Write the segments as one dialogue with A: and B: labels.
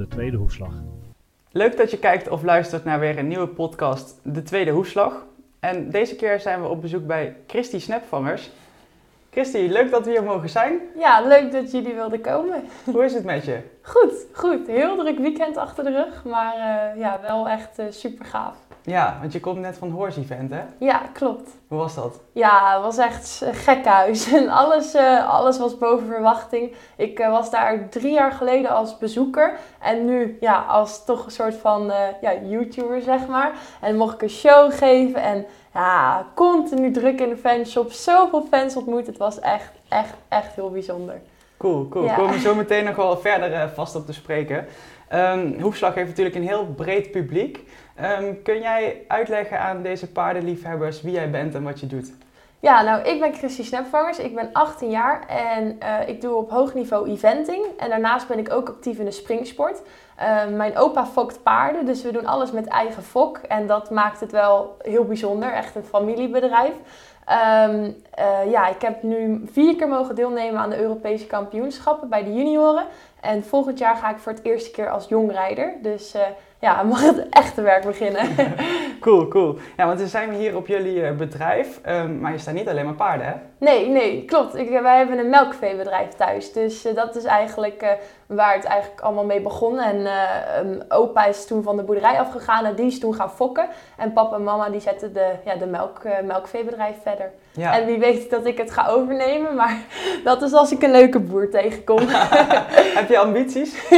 A: De Tweede Hoefslag.
B: Leuk dat je kijkt of luistert naar weer een nieuwe podcast, De Tweede Hoefslag. En deze keer zijn we op bezoek bij Christy Snapvangers. Christy, leuk dat we hier mogen zijn.
C: Ja, leuk dat jullie wilden komen.
B: Hoe is het met je?
C: Goed, goed. Heel druk weekend achter de rug, maar uh, ja, wel echt uh, super gaaf.
B: Ja, want je komt net van Horse Event, hè?
C: Ja, klopt.
B: Hoe was dat?
C: Ja, het was echt gek huis. En alles, uh, alles was boven verwachting. Ik was daar drie jaar geleden als bezoeker. En nu ja, als toch een soort van ja, YouTuber, zeg maar. En mocht ik een show geven. En ja, continu druk in de fanshop. Zoveel fans ontmoet. Het was echt, echt, echt heel bijzonder.
B: Cool, cool. Ja. Komen we zo meteen nog wel verder vast op te spreken. Um, Hoefslag heeft natuurlijk een heel breed publiek. Um, kun jij uitleggen aan deze paardenliefhebbers wie jij bent en wat je doet?
C: Ja, nou, ik ben Christy Snapvangers. Ik ben 18 jaar en uh, ik doe op hoog niveau eventing. En daarnaast ben ik ook actief in de springsport. Uh, mijn opa fokt paarden, dus we doen alles met eigen fok. En dat maakt het wel heel bijzonder, echt een familiebedrijf. Um, uh, ja, ik heb nu vier keer mogen deelnemen aan de Europese kampioenschappen bij de junioren. En volgend jaar ga ik voor het eerste keer als jongrijder. Dus ja, mag het echte werk beginnen.
B: cool, cool. Ja, want we zijn hier op jullie uh, bedrijf, um, maar je staat niet alleen maar paarden, hè?
C: Nee, nee, klopt. Ik, wij hebben een melkveebedrijf thuis. Dus uh, dat is eigenlijk uh, waar het eigenlijk allemaal mee begon. En um, opa is toen van de boerderij afgegaan en die is toen gaan fokken. En papa en mama die zetten de, ja, de melk, melkveebedrijf verder. Ja. En wie weet dat ik het ga overnemen, maar dat is als ik een leuke boer tegenkom.
B: Heb je ambities?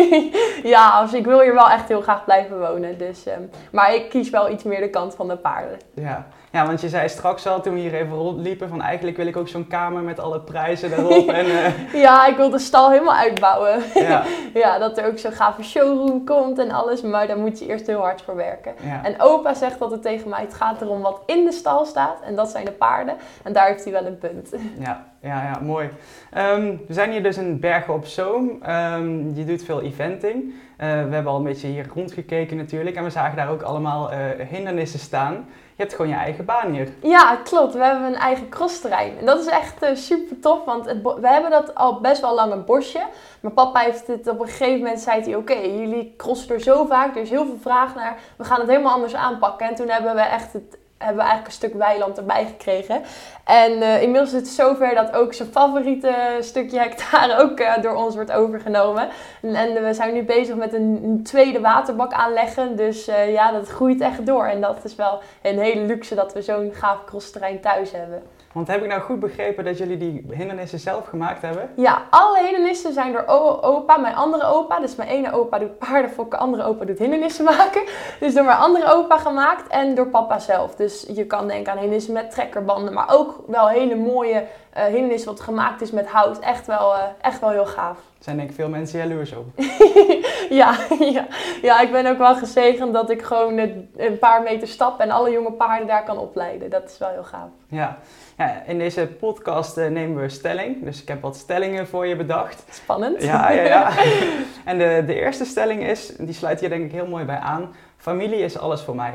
C: ja, als, ik wil hier wel echt heel graag blijven wonen. Dus, um, maar ik kies wel iets meer de kant van de paarden.
B: Ja. ja, want je zei straks al toen we hier even rondliepen van eigenlijk wil ik ook zo'n kamer met alle prijzen erop. en, uh...
C: Ja, ik wil de stal helemaal uitbouwen. Ja. ja, dat er ook zo'n gave showroom komt en alles, maar daar moet je eerst heel hard voor werken. Ja. En opa zegt altijd tegen mij, het gaat erom wat in de stal staat en dat zijn de paarden. En daar heeft hij wel een punt.
B: Ja, ja, ja mooi. Um, we zijn hier dus in Bergen op Zoom. Um, je doet veel eventing. Uh, we hebben al een beetje hier rondgekeken natuurlijk. En we zagen daar ook allemaal uh, hindernissen staan. Je hebt gewoon je eigen baan hier.
C: Ja, klopt. We hebben een eigen crossterrein. En dat is echt uh, super tof, want het we hebben dat al best wel lang een bosje. Maar papa heeft het op een gegeven moment, zei hij, oké, jullie crossen er zo vaak, er is heel veel vraag naar. We gaan het helemaal anders aanpakken. En toen hebben we echt het hebben we eigenlijk een stuk weiland erbij gekregen. En uh, inmiddels is het zover dat ook zijn favoriete stukje hectare ook uh, door ons wordt overgenomen. En, en, we zijn nu bezig met een, tweede waterbak aanleggen. Dus uh, ja, dat groeit echt door. En dat is wel een hele luxe dat we zo'n gaaf crossterrein thuis hebben.
B: Want heb ik nou goed begrepen dat jullie die hindernissen zelf gemaakt hebben?
C: Ja, alle hindernissen zijn door opa, mijn andere opa. Dus mijn ene opa doet paardenfokken, andere opa doet hindernissen maken. Dus door mijn andere opa gemaakt en door papa zelf. Dus je kan denken aan hindernissen met trekkerbanden, maar ook wel hele mooie uh, hindernissen wat gemaakt is met hout. Echt wel, uh, echt wel heel gaaf.
B: Er zijn denk ik veel mensen jaloers op.
C: ja, ja, ja, ik ben ook wel gezegend dat ik gewoon een paar meter stap en alle jonge paarden daar kan opleiden. Dat is wel heel gaaf.
B: Ja, ja in deze podcast uh, nemen we stelling. Dus ik heb wat stellingen voor je bedacht.
C: Spannend.
B: Ja, ja, ja. en de, de eerste stelling is, die sluit hier denk ik heel mooi bij aan. Familie is alles voor mij.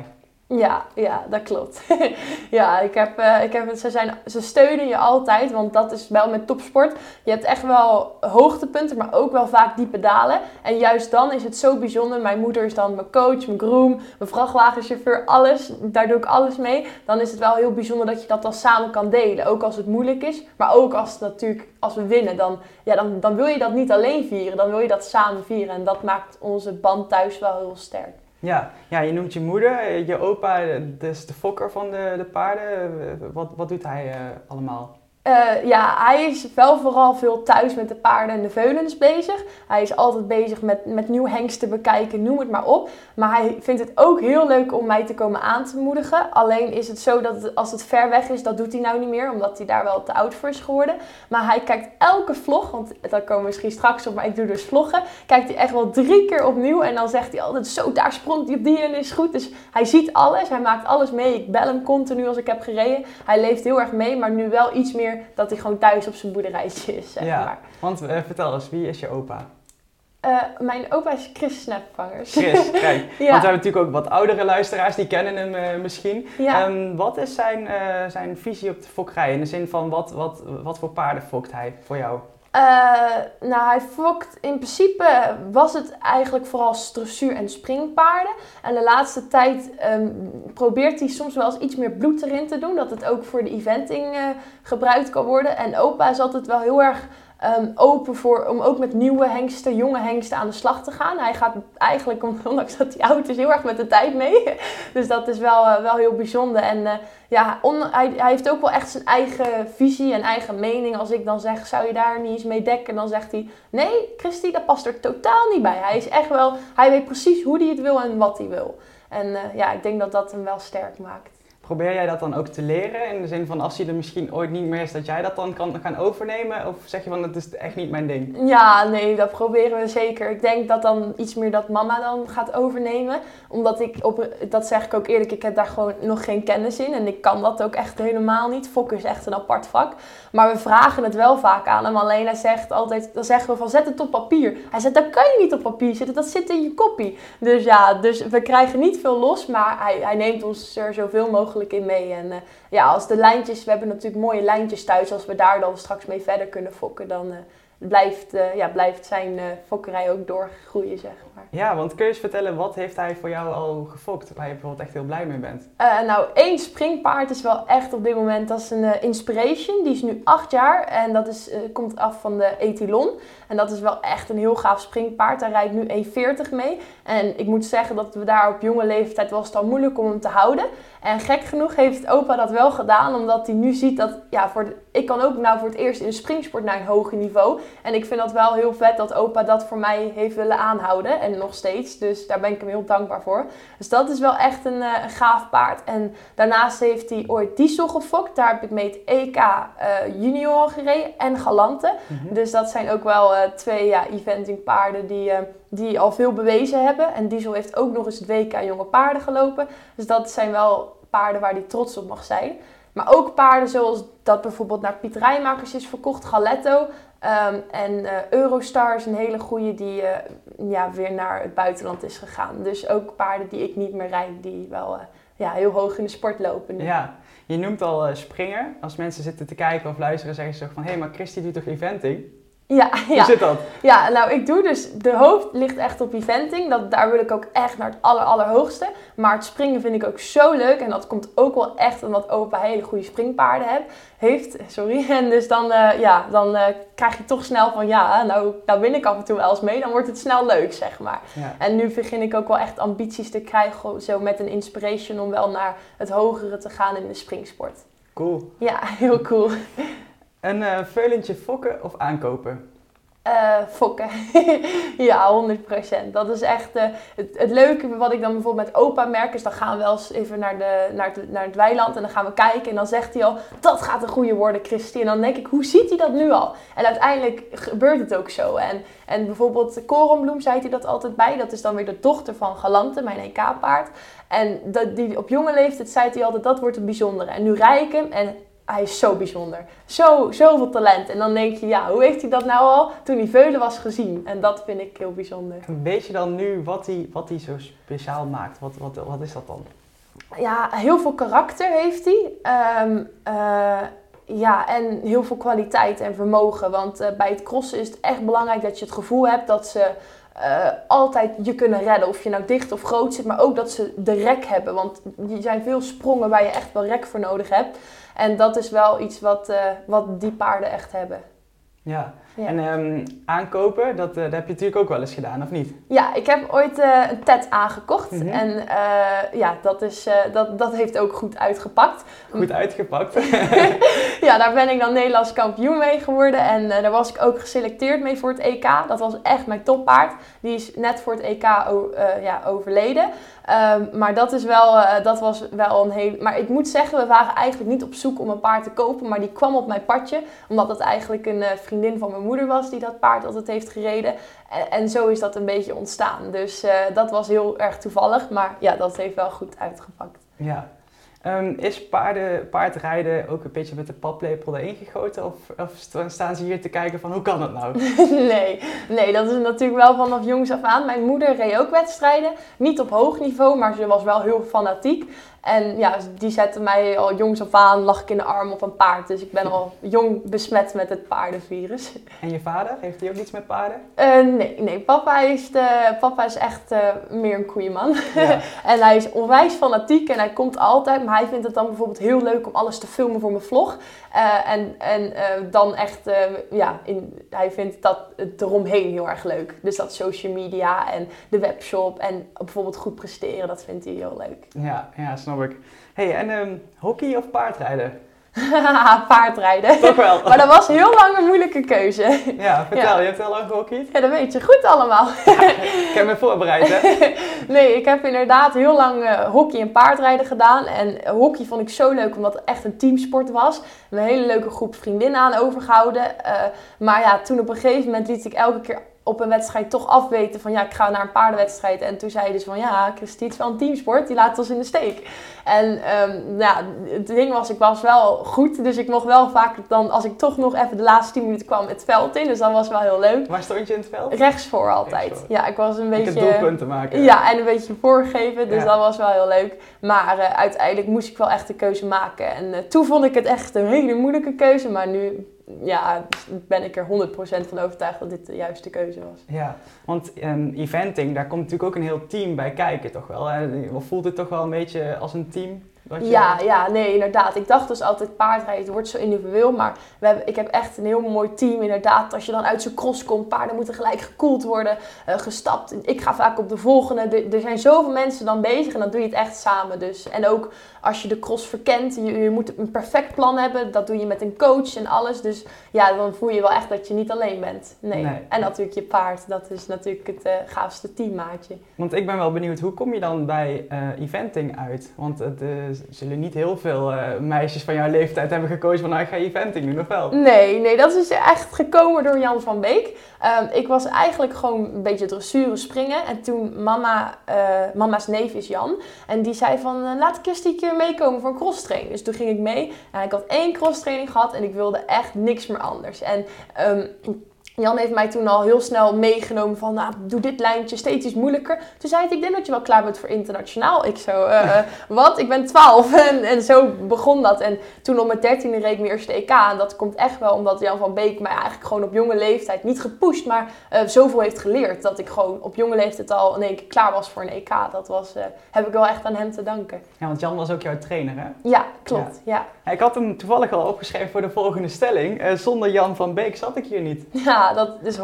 C: Ja, ja, dat klopt. ja, ik heb, uh, ik heb, ze, zijn, ze steunen je altijd, want dat is wel met topsport. Je hebt echt wel hoogtepunten, maar ook wel vaak diepe dalen. En juist dan is het zo bijzonder. Mijn moeder is dan mijn coach, mijn groom, mijn vrachtwagenchauffeur, alles. Daar doe ik alles mee. Dan is het wel heel bijzonder dat je dat dan samen kan delen. Ook als het moeilijk is, maar ook als, natuurlijk, als we winnen. Dan, ja, dan, dan wil je dat niet alleen vieren, dan wil je dat samen vieren. En dat maakt onze band thuis wel heel sterk.
B: Ja, ja, je noemt je moeder, je opa, dus de fokker van de, de paarden. Wat, wat doet hij allemaal?
C: Uh, ja, hij is wel vooral veel thuis met de paarden en de veulens bezig. Hij is altijd bezig met, met nieuw hengsten bekijken, noem het maar op. Maar hij vindt het ook heel leuk om mij te komen aan te moedigen. Alleen is het zo dat als het ver weg is, dat doet hij nou niet meer. Omdat hij daar wel te oud voor is geworden. Maar hij kijkt elke vlog, want daar komen we misschien straks op, maar ik doe dus vloggen. Kijkt hij echt wel drie keer opnieuw. En dan zegt hij altijd, zo daar sprongt hij op die en is goed. Dus hij ziet alles, hij maakt alles mee. Ik bel hem continu als ik heb gereden. Hij leeft heel erg mee, maar nu wel iets meer dat hij gewoon thuis op zijn boerderijtje is, zeg
B: ja,
C: maar.
B: Want uh, vertel eens, wie is je opa?
C: Uh, mijn opa is Chris Snapvangers.
B: Chris, kijk. ja. Want we hebben natuurlijk ook wat oudere luisteraars, die kennen hem uh, misschien. Ja. Um, wat is zijn, zijn visie op de fokkerij? In de zin van, wat, wat, wat voor paarden fokt hij voor jou?
C: Uh, nou, hij fokt in principe was het eigenlijk vooral dressuur en springpaarden. En de laatste tijd um, probeert hij soms wel eens iets meer bloed erin te doen, dat het ook voor de eventing uh, gebruikt kan worden. En opa is altijd wel heel erg um, open voor om ook met nieuwe hengsten, jonge hengsten aan de slag te gaan. Hij gaat eigenlijk, ondanks dat hij oud is, heel erg met de tijd mee. Dus dat is wel, uh, wel heel bijzonder. En uh, ja, hij, hij, heeft ook wel echt zijn eigen visie en eigen mening. Als ik dan zeg, zou je daar niet eens mee dekken? Dan zegt hij, nee, Christy, dat past er totaal niet bij. Hij is echt wel, hij weet precies hoe hij het wil en wat hij wil. En uh, ja, ik denk dat dat hem wel sterk maakt.
B: Probeer jij dat dan ook te leren? In de zin van als hij er misschien ooit niet meer is, dat jij dat dan kan gaan overnemen? Of zeg je van het is echt niet mijn ding?
C: Ja, nee, dat proberen we zeker. Ik denk dat dan iets meer dat mama dan gaat overnemen. Omdat ik, op, dat zeg ik ook eerlijk, ik heb daar gewoon nog geen kennis in. En ik kan dat ook echt helemaal niet. Fokken is echt een apart vak. Maar we vragen het wel vaak aan hem. Alleen hij zegt altijd, dan zeggen we van zet het op papier. Hij zegt, dat kan je niet op papier zetten, dat zit in je kopie. Dus ja, dus we krijgen niet veel los, maar hij, hij neemt ons er zoveel mogelijk in mee. En uh, ja, als de lijntjes, we hebben natuurlijk mooie lijntjes thuis. Als we daar dan straks mee verder kunnen fokken, dan uh, blijft, uh, ja, blijft zijn fokkerij ook doorgroeien, zeg
B: Ja, want kun je eens vertellen, wat heeft hij voor jou al gefokt? Waar je bijvoorbeeld echt heel blij mee bent?
C: nou, één springpaard is wel echt op dit moment, dat is een Inspiration. Die is nu acht jaar en dat is, komt af van de Etilon. En dat is wel echt een heel gaaf springpaard. Daar rijdt nu 1,40 mee. En ik moet zeggen dat we daar op jonge leeftijd was het al moeilijk om hem te houden. En gek genoeg heeft opa dat wel gedaan, omdat hij nu ziet dat, ja, voor ik kan ook nou voor het eerst in springsport naar een hoger niveau. En ik vind dat wel heel vet dat opa dat voor mij heeft willen aanhouden. En nog steeds. Dus daar ben ik hem heel dankbaar voor. Dus dat is wel echt een, uh, een gaaf paard. En daarnaast heeft hij ooit diesel gefokt. Daar heb ik mee het EK uh, junior gereden en galante. Mm -hmm. Dus dat zijn ook wel uh, twee ja, eventing paarden die die al veel bewezen hebben. En Diesel heeft ook nog eens het WK jonge paarden gelopen. Dus dat zijn wel paarden waar hij trots op mag zijn. Maar ook paarden zoals dat bijvoorbeeld naar Piet Rijmakers is verkocht, Galetto. Um, en uh, Eurostar is een hele goede die uh, ja, weer naar het buitenland is gegaan. Dus ook paarden die ik niet meer rijd, die wel uh, ja, heel hoog in de sport lopen.
B: Ja, je noemt al springer. Als mensen zitten te kijken of luisteren, zeggen ze van... hé, hey, maar Christy doet toch eventing?
C: Ja, ja.
B: Hoe zit dat?
C: Ja, nou ik doe dus, de hoofd ligt echt op eventing. Dat, daar wil ik ook echt naar het aller, allerhoogste. Maar het springen vind ik ook zo leuk. En dat komt ook wel echt omdat opa hele goede springpaarden heb, heeft. Sorry. En dus dan, uh, ja, dan uh, krijg je toch snel van, ja, nou, nou win ik af en toe wel eens mee. Dan wordt het snel leuk, zeg maar.
B: Ja.
C: En nu begin ik ook wel echt ambities te krijgen, zo met een inspiration om wel naar het hogere te gaan in de springsport.
B: Cool.
C: Ja, heel cool.
B: Een uh, veulentje fokken of aankopen?
C: Uh, fokken. ja, 100%. Dat is echt uh, het, leuke wat ik dan bijvoorbeeld met opa merk. Is dan gaan we wel eens even naar, de, naar, het, naar het weiland en dan gaan we kijken. En dan zegt hij al, dat gaat een goede worden, Christy. En dan denk ik, hoe ziet hij dat nu al? En uiteindelijk gebeurt het ook zo. En, en bijvoorbeeld Korenbloem zei hij dat altijd bij. Dat is dan weer de dochter van Galante, mijn EK-paard. En dat, die, op jonge leeftijd zei hij altijd, dat wordt een bijzondere. En nu rij ik hem en hij is zo bijzonder. Zo, zoveel talent. En dan denk je, ja, hoe heeft hij dat nou al toen hij Veulen was gezien? En dat vind ik heel bijzonder.
B: Weet je dan nu wat hij, wat hij zo speciaal maakt? Wat, wat, wat is dat dan?
C: Ja, heel veel karakter heeft hij. Um, uh, ja, en heel veel kwaliteit en vermogen. Want uh, bij het crossen is het echt belangrijk dat je het gevoel hebt dat ze uh, altijd je kunnen redden. Of je nou dicht of groot zit, maar ook dat ze de rek hebben. Want er zijn veel sprongen waar je echt wel rek voor nodig hebt. En dat is wel iets wat, uh, wat die paarden echt hebben.
B: Ja, ja. en um, aankopen, dat, uh, dat heb je natuurlijk ook wel eens gedaan, of niet?
C: Ja, ik heb ooit uh, een TED aangekocht. Mm -hmm. En uh, ja, dat, is, dat, dat heeft ook goed uitgepakt.
B: Goed uitgepakt?
C: ja, daar ben ik dan Nederlands kampioen mee geworden. En daar was ik ook geselecteerd mee voor het EK. Dat was echt mijn toppaard. Die is net voor het EK ja, overleden. Um, maar dat, is wel, dat was wel een heel... Maar ik moet zeggen, we waren eigenlijk niet op zoek om een paard te kopen. Maar die kwam op mijn padje. Omdat het eigenlijk een vriendin van mijn moeder was die dat paard altijd heeft gereden. En, en zo is dat een beetje ontstaan. Dus uh, dat was heel erg toevallig, maar ja, dat heeft wel goed uitgepakt.
B: Ja. Um, is paarden, paardrijden ook een beetje met de paplepel erin gegoten? Of, of, staan ze hier te kijken van hoe kan dat nou?
C: nee, nee, dat is natuurlijk wel vanaf jongs af aan. Mijn moeder reed ook wedstrijden. Niet op hoog niveau, maar ze was wel heel fanatiek. En ja, die zette mij al jongs af aan, lag ik in de arm op een paard. Dus ik ben al jong besmet met het paardenvirus.
B: En je vader, heeft hij ook iets met paarden?
C: Uh, nee, nee papa, is de, papa is echt uh, meer een koeienman. Ja. en hij is onwijs fanatiek en hij komt altijd. Maar hij vindt het dan bijvoorbeeld heel leuk om alles te filmen voor mijn vlog. Uh, en en dan echt, ja, in, hij vindt dat het eromheen heel erg leuk. Dus dat social media en de webshop en bijvoorbeeld goed presteren, dat vindt hij heel leuk.
B: Ja, ja snap ik. hey, en um, hockey of paardrijden?
C: paardrijden.
B: Toch wel.
C: maar dat was heel lang een moeilijke keuze.
B: Ja, vertel, je hebt heel lang gehockeyd?
C: Ja, dat weet je goed allemaal.
B: ik heb me voorbereid, hè?
C: nee, ik heb inderdaad heel lang uh, hockey en paardrijden gedaan. En hockey vond ik zo leuk, omdat het echt een teamsport was. Een hele leuke groep vriendinnen aan overgehouden. Uh, maar ja, toen op een gegeven moment liet ik elke keer op een wedstrijd toch afweten van ja, ik ga naar een paardenwedstrijd. En toen zei hij dus van ja, Christie, is wel een teamsport, die laat ons in de steek. En um, ja, het ding was, ik was wel goed, dus ik mocht wel vaak dan, als ik toch nog even de laatste 10 minuten kwam, het veld in. Dus dat was wel heel leuk.
B: Waar stond je in het veld?
C: Rechtsvoor altijd. Ja, ik was een beetje...
B: Doelpunten maken.
C: Ja, en een beetje voorgeven, dus dat was wel heel leuk. Maar uh, uiteindelijk moest ik wel echt de keuze maken. En uh, toen vond ik het echt een hele moeilijke keuze, maar nu ja, ben ik er 100% van overtuigd dat dit de juiste keuze was.
B: Ja, want um, eventing, daar komt natuurlijk ook een heel team bij kijken, toch wel? Hè? Voelt het toch wel een beetje als een team?
C: Ja, ja, nee, inderdaad. Ik dacht dus altijd paardrijden, het wordt zo individueel. Maar we hebben, ik heb echt een heel mooi team, inderdaad. Als je dan uit zo'n cross komt, paarden moeten gelijk gekoeld worden, uh, gestapt. Ik ga vaak op de volgende. Er, er, zijn zoveel mensen dan bezig en dan doe je het echt samen. Dus. En ook als je de cross verkent, je, je moet een perfect plan hebben. Dat doe je met een coach en alles. Dus ja, dan voel je wel echt dat je niet alleen bent. Nee. nee. En natuurlijk je paard, dat is natuurlijk het uh, gaafste teammaatje.
B: Want ik ben wel benieuwd, hoe kom je dan bij uh, eventing uit? Want het zullen niet heel veel uh, meisjes van jouw leeftijd hebben gekozen van nou ik ga eventing doen, of wel?
C: Nee, nee, dat is echt gekomen door Jan van Beek. Uh, ik was eigenlijk gewoon een beetje dressuren springen. En toen mama, uh, mama's neef is Jan. En die zei van uh, laat Kirstie een keer meekomen voor een crosstraining. Dus toen ging ik mee. En ik had één crosstraining gehad en ik wilde echt niks meer anders. En um, Jan heeft mij toen al heel snel meegenomen van, nou, doe dit lijntje steeds iets moeilijker. Toen zei hij, ik denk dat je wel klaar bent voor internationaal. Ik zo, uh, wat? Ik ben 12. En, en zo begon dat. En toen op mijn dertiende reed ik mijn eerste EK. En dat komt echt wel omdat Jan van Beek mij eigenlijk gewoon op jonge leeftijd, niet gepusht, maar uh, zoveel heeft geleerd. Dat ik gewoon op jonge leeftijd al in één keer klaar was voor een EK. Dat was, uh, heb ik wel echt aan hem te danken.
B: Ja, want Jan was ook jouw trainer, hè?
C: Ja, klopt. Ja.
B: ja. Ik had hem toevallig al opgeschreven voor de volgende stelling. zonder Jan van Beek zat ik hier niet.
C: Ja, dat is 100%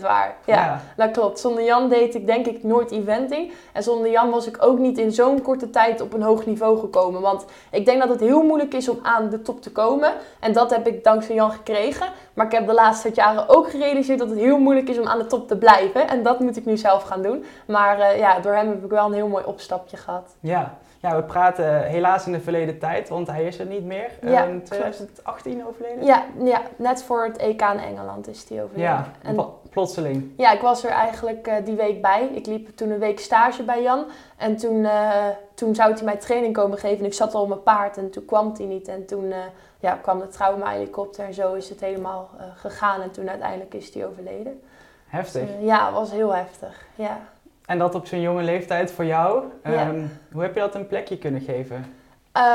C: waar. Ja, dat klopt. Zonder Jan deed ik denk ik nooit eventing. En zonder Jan was ik ook niet in zo'n korte tijd op een hoog niveau gekomen. Want ik denk dat het heel moeilijk is om aan de top te komen. En dat heb ik dankzij Jan gekregen. Maar ik heb de laatste jaren ook gerealiseerd dat het heel moeilijk is om aan de top te blijven. En dat moet ik nu zelf gaan doen. Maar uh, ja, door hem heb ik wel een heel mooi opstapje gehad.
B: Ja, ja, we praten helaas in de verleden tijd, want hij is er niet meer.
C: Ja,
B: um, 2018 overleden?
C: Ja, ja, net voor het EK in Engeland is hij overleden.
B: Ja, en, plotseling.
C: Ja, ik was er eigenlijk uh, die week bij. Ik liep toen een week stage bij Jan. En toen, uh, toen zou hij mij training komen geven. En ik zat al op mijn paard en toen kwam hij niet. En toen uh, ja, kwam de trauma-helikopter en zo is het helemaal gegaan. En toen uiteindelijk is hij overleden.
B: Heftig.
C: Dus, ja, het was heel heftig. Ja.
B: En dat op zo'n jonge leeftijd voor jou. Um, hoe heb je dat een plekje kunnen geven?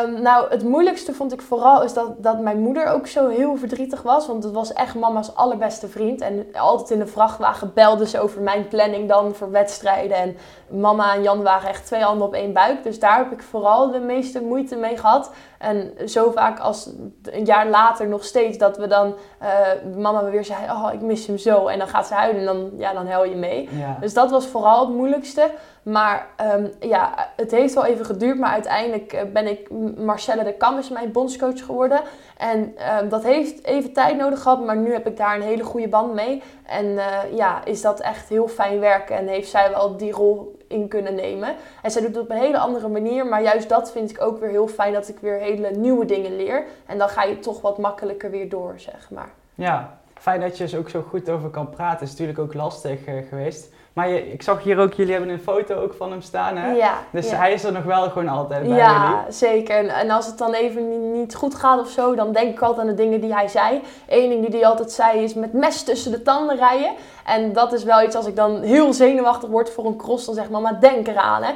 C: Um, nou, het moeilijkste vond ik vooral is dat, dat mijn moeder ook zo heel verdrietig was. Want het was echt mama's allerbeste vriend. En altijd in de vrachtwagen belde ze over mijn planning dan voor wedstrijden. En mama en Jan waren echt twee handen op één buik. Dus daar heb ik vooral de meeste moeite mee gehad. En zo vaak als een jaar later nog steeds dat we dan uh, mama weer zei, oh ik mis hem zo. En dan gaat ze huilen en dan, ja, dan huil je mee.
B: Ja.
C: Dus dat was vooral het moeilijkste. Maar um, ja, het heeft wel even geduurd. Maar uiteindelijk eh, ben ik, Marcelle de Kam is mijn bondscoach geworden. En um, dat heeft even tijd nodig gehad. Maar nu heb ik daar een hele goede band mee. En uh, ja, is dat echt heel fijn werken. En heeft zij wel die rol in kunnen nemen. En zij doet het op een hele andere manier. Maar juist dat vind ik ook weer heel fijn. Dat ik weer hele nieuwe dingen leer. En dan ga je toch wat makkelijker weer door, zeg maar.
B: Ja, fijn dat je er ook zo goed over kan praten. is natuurlijk ook lastig uh, geweest. Maar je, ik zag hier ook, jullie hebben een foto ook van hem staan, hè?
C: Ja.
B: Dus
C: ja.
B: hij is er nog wel gewoon altijd bij
C: ja,
B: jullie.
C: Ja, zeker. En, en, als het dan even niet goed gaat of zo, dan denk ik altijd aan de dingen die hij zei. Eén ding die hij altijd zei is met mes tussen de tanden rijden. En dat is wel iets als ik dan heel zenuwachtig word voor een cross, dan zeg mama, denk eraan, hè.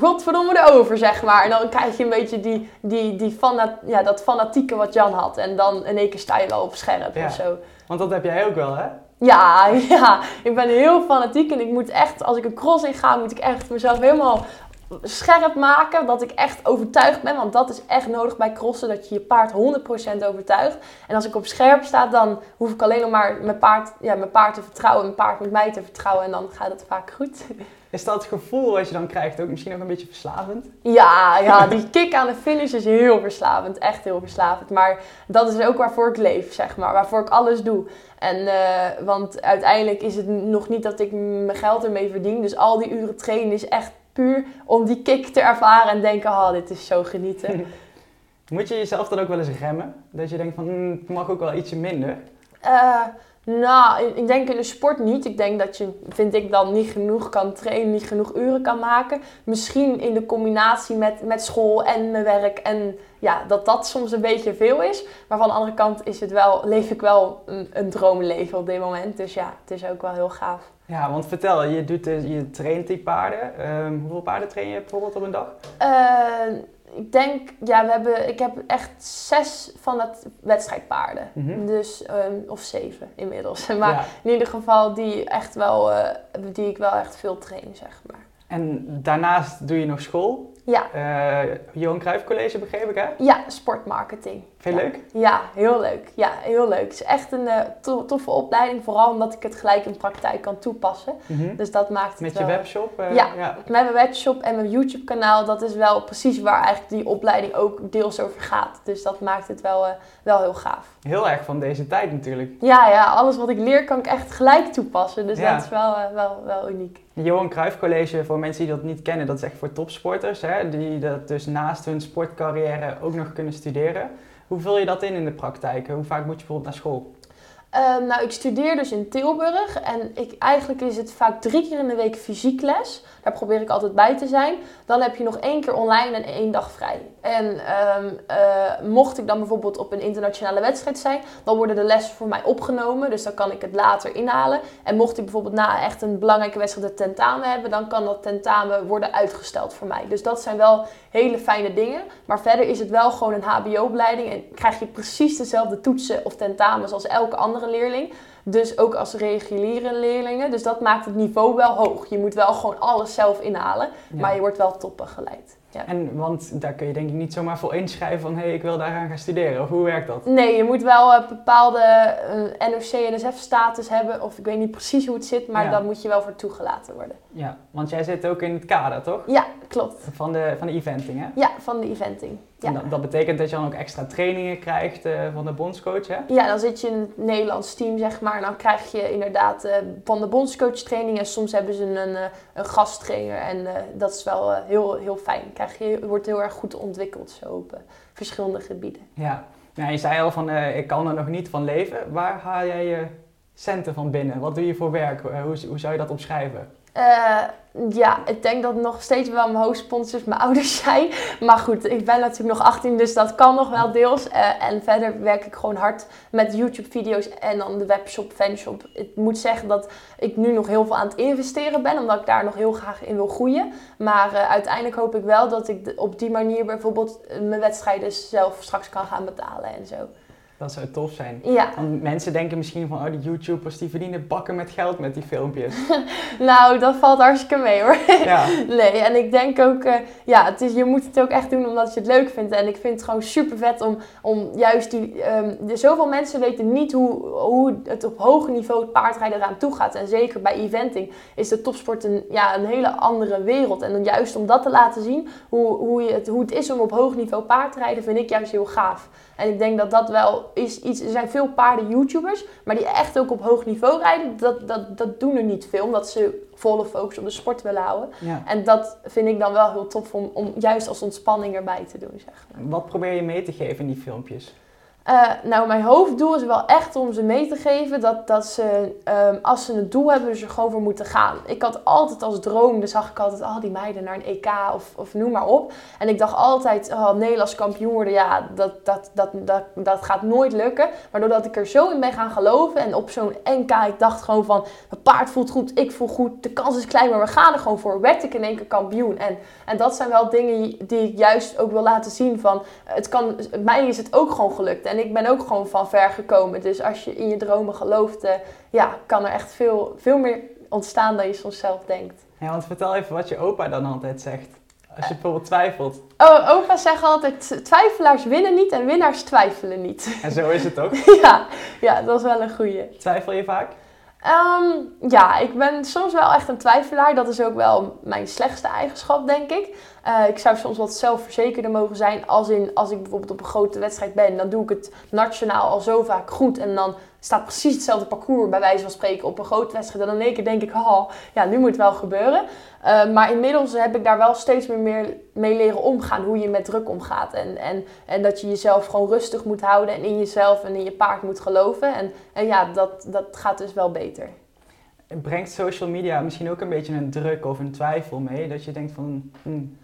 C: godverdomme erover, zeg maar. En dan krijg je een beetje die, die, die fana ja, dat fanatieke wat Jan had. En dan in één keer sta je wel op scherp
B: Ja.
C: of zo.
B: Want dat heb jij ook wel, hè?
C: Ja, ja, ik ben heel fanatiek en ik moet echt, als ik een cross in ga, moet ik echt mezelf helemaal scherp maken. Dat ik echt overtuigd ben, want dat is echt nodig bij crossen, dat je je paard 100% overtuigt. En als ik op scherp sta, dan hoef ik alleen nog maar mijn paard, ja, mijn paard te vertrouwen, mijn paard met mij te vertrouwen en dan gaat het vaak goed.
B: Is dat gevoel wat je dan krijgt ook misschien ook een beetje verslavend?
C: Ja, ja, die kick aan de finish is heel verslavend. Echt heel verslavend. Maar dat is ook waarvoor ik leef, zeg maar. Waarvoor ik alles doe. En, eh, want uiteindelijk is het nog niet dat ik mijn geld ermee verdien. Dus al die uren trainen is echt puur om die kick te ervaren en denken, oh, dit is zo genieten.
B: Moet je jezelf dan ook wel eens remmen? Dat je denkt van, het mag ook wel ietsje minder.
C: Eh, nou, ik- denk in de sport niet. Ik denk dat je, vind ik, dan niet genoeg kan trainen, niet genoeg uren kan maken. Misschien in de combinatie met, met school en mijn werk. En ja, dat dat soms een beetje veel is. Maar van de andere kant is het wel, leef ik wel een, een droomleven op dit moment. Dus ja, het is ook wel heel gaaf.
B: Ja, want vertel, je, doet dus, je traint die paarden. Ehm, hoeveel paarden train je bijvoorbeeld op een dag?
C: Eh, ik denk, ja, we hebben, ik heb echt zes van dat wedstrijdpaarden.
B: Mhm.
C: Dus, ehm, of zeven inmiddels. Maar
B: Ja.
C: in ieder geval die, echt wel, eh, die ik wel echt veel train, zeg maar.
B: En daarnaast doe je nog school.
C: Ja,
B: Eh Johan Cruijff College begreep ik, hè?
C: ja sportmarketing.
B: Vind je
C: ja.
B: leuk?
C: Ja, heel leuk. Ja, heel leuk. Het is echt een eh, to- toffe opleiding, vooral omdat ik het gelijk in praktijk kan toepassen.
B: Mhm.
C: Dus dat maakt het
B: Met je webshop? eh,
C: Ja.
B: ja.
C: Met mijn webshop en mijn YouTube kanaal, dat is wel precies waar eigenlijk die opleiding ook deels over gaat. Dus dat maakt het wel, wel heel gaaf.
B: Heel erg van deze tijd natuurlijk.
C: Ja, ja, alles wat ik leer kan ik echt gelijk toepassen. Dus
B: Ja.
C: dat is wel, wel, wel uniek.
B: Johan Cruijff College, voor mensen die dat niet kennen, dat is echt voor topsporters. Hè? Die dat dus naast hun sportcarrière ook nog kunnen studeren. Hoe vul je dat in in de praktijk? Hoe vaak moet je bijvoorbeeld naar school?
C: Ehm, nou, ik studeer dus in Tilburg en ik, eigenlijk is het vaak drie keer in de week fysiek les. Daar probeer ik altijd bij te zijn. Dan heb je nog één keer online en één dag vrij. En ehm, eh, mocht ik dan bijvoorbeeld op een internationale wedstrijd zijn, dan worden de lessen voor mij opgenomen. Dus dan kan ik het later inhalen. En mocht ik bijvoorbeeld na echt een belangrijke wedstrijd het tentamen hebben, dan kan dat tentamen worden uitgesteld voor mij. Dus dat zijn wel hele fijne dingen. Maar verder is het wel gewoon een HBO-opleiding en krijg je precies dezelfde toetsen of tentamens als elke andere leerling. Dus ook als reguliere leerlingen. Dus dat maakt het niveau wel hoog. Je moet wel gewoon alles zelf inhalen,
B: Ja.
C: maar je wordt wel top begeleid. Ja.
B: En, want daar kun je denk ik niet zomaar voor inschrijven van hé, hey, ik wil daar gaan studeren. Of hoe werkt dat?
C: Nee, je moet wel een bepaalde eh, NOC-NSF-status hebben. Of ik weet niet precies hoe het zit, maar
B: Ja.
C: daar moet je wel voor toegelaten worden.
B: Ja, want jij zit ook in het kader, toch?
C: Ja, klopt.
B: Van de, van de eventing, hè?
C: Ja, van de eventing. Ja.
B: En dat, dat betekent dat je dan ook extra trainingen krijgt eh, van de bondscoach, hè?
C: Ja, dan zit je in het Nederlands team, zeg maar. En dan krijg je inderdaad eh, van de bondscoach training. En soms hebben ze een, eh, een gasttrainer. En eh, dat is wel eh, heel, heel fijn. Krijg je, wordt heel erg goed ontwikkeld zo op eh, verschillende gebieden.
B: Ja. Je zei al van, eh, ik kan er nog niet van leven. Waar haal jij je centen van binnen? Wat doe je voor werk? Eh, hoe, hoe zou je dat omschrijven?
C: Eh, ja, ik denk dat nog steeds wel mijn hoofdsponsors mijn ouders zijn. Maar goed, ik ben natuurlijk nog 18, dus dat kan nog wel deels. Eh, en verder werk ik gewoon hard met YouTube-video's en dan de webshop, fanshop. Ik moet zeggen dat ik nu nog heel veel aan het investeren ben, omdat ik daar nog heel graag in wil groeien. Maar eh, uiteindelijk hoop ik wel dat ik op die manier bijvoorbeeld mijn wedstrijden zelf straks kan gaan betalen en zo.
B: Dat zou tof zijn.
C: Ja,
B: Want mensen denken misschien van, oh, die YouTubers die verdienen bakken met geld met die filmpjes.
C: nou, dat valt hartstikke mee hoor.
B: ja,
C: Nee, en ik denk ook, eh, ja, het is, je moet het ook echt doen omdat je het leuk vindt. En ik vind het gewoon super vet om, om juist die. de, zoveel mensen weten niet hoe, hoe het op hoger niveau het paardrijden eraan toe gaat. En zeker bij eventing is de topsport een, ja, een hele andere wereld. En dan juist om dat te laten zien, hoe, hoe, je het, hoe het is om op hoog niveau paardrijden, vind ik juist heel gaaf. En ik denk dat dat wel is iets. Er zijn veel paarden-YouTubers, maar die echt ook op hoog niveau rijden. Dat, dat, dat doen er niet veel, omdat ze volle focus op de sport willen houden.
B: ja.
C: En dat vind ik dan wel heel tof om, om juist als ontspanning erbij te doen, zeg maar.
B: Wat probeer je mee te geven in die filmpjes?
C: Uh, nou, mijn hoofddoel is wel echt om ze mee te geven dat, dat ze, um, als ze een doel hebben, er gewoon voor moeten gaan. Ik had altijd als droom, dus zag ik altijd al die meiden naar een EK of, of noem maar op. En ik dacht altijd, oh, Nederlands kampioen worden, ja, dat, dat, dat, dat, dat gaat nooit lukken. Maar doordat ik er zo in ben gaan geloven en op zo'n NK, ik dacht gewoon van, mijn paard voelt goed, ik voel goed, de kans is klein, maar we gaan er gewoon voor. Werd ik in één keer kampioen. En, en dat zijn wel dingen die ik juist ook wil laten zien van, het kan, mij is het ook gewoon gelukt. Ik ben ook gewoon van ver gekomen. Dus als je in je dromen gelooft, uh, ja, kan er echt veel, veel meer ontstaan dan je soms zelf denkt.
B: Ja, want vertel even wat je opa dan altijd zegt. Als je bijvoorbeeld twijfelt.
C: Oh, opa zegt altijd, twijfelaars winnen niet en winnaars twijfelen niet.
B: En zo is het ook?
C: ja, ja, dat is wel een goeie.
B: Twijfel je vaak?
C: Um, ja, ik ben soms wel echt een twijfelaar. Dat is ook wel mijn slechtste eigenschap, denk ik. Uh, ik zou soms wat zelfverzekerder mogen zijn. Als, in, als ik bijvoorbeeld op een grote wedstrijd ben, dan doe ik het nationaal al zo vaak goed. En dan staat precies hetzelfde parcours, bij wijze van spreken, op een grote wedstrijd. En dan één keer denk ik, oh, ja, nu moet het wel gebeuren. Uh, maar inmiddels heb ik daar wel steeds meer, meer mee leren omgaan. Hoe je met druk omgaat. En, en, en dat je jezelf gewoon rustig moet houden. En in jezelf en in je paard moet geloven. En, en ja, dat, dat gaat dus wel beter.
B: Brengt social media misschien ook een beetje een druk of een twijfel mee? Dat je denkt van... Hmm,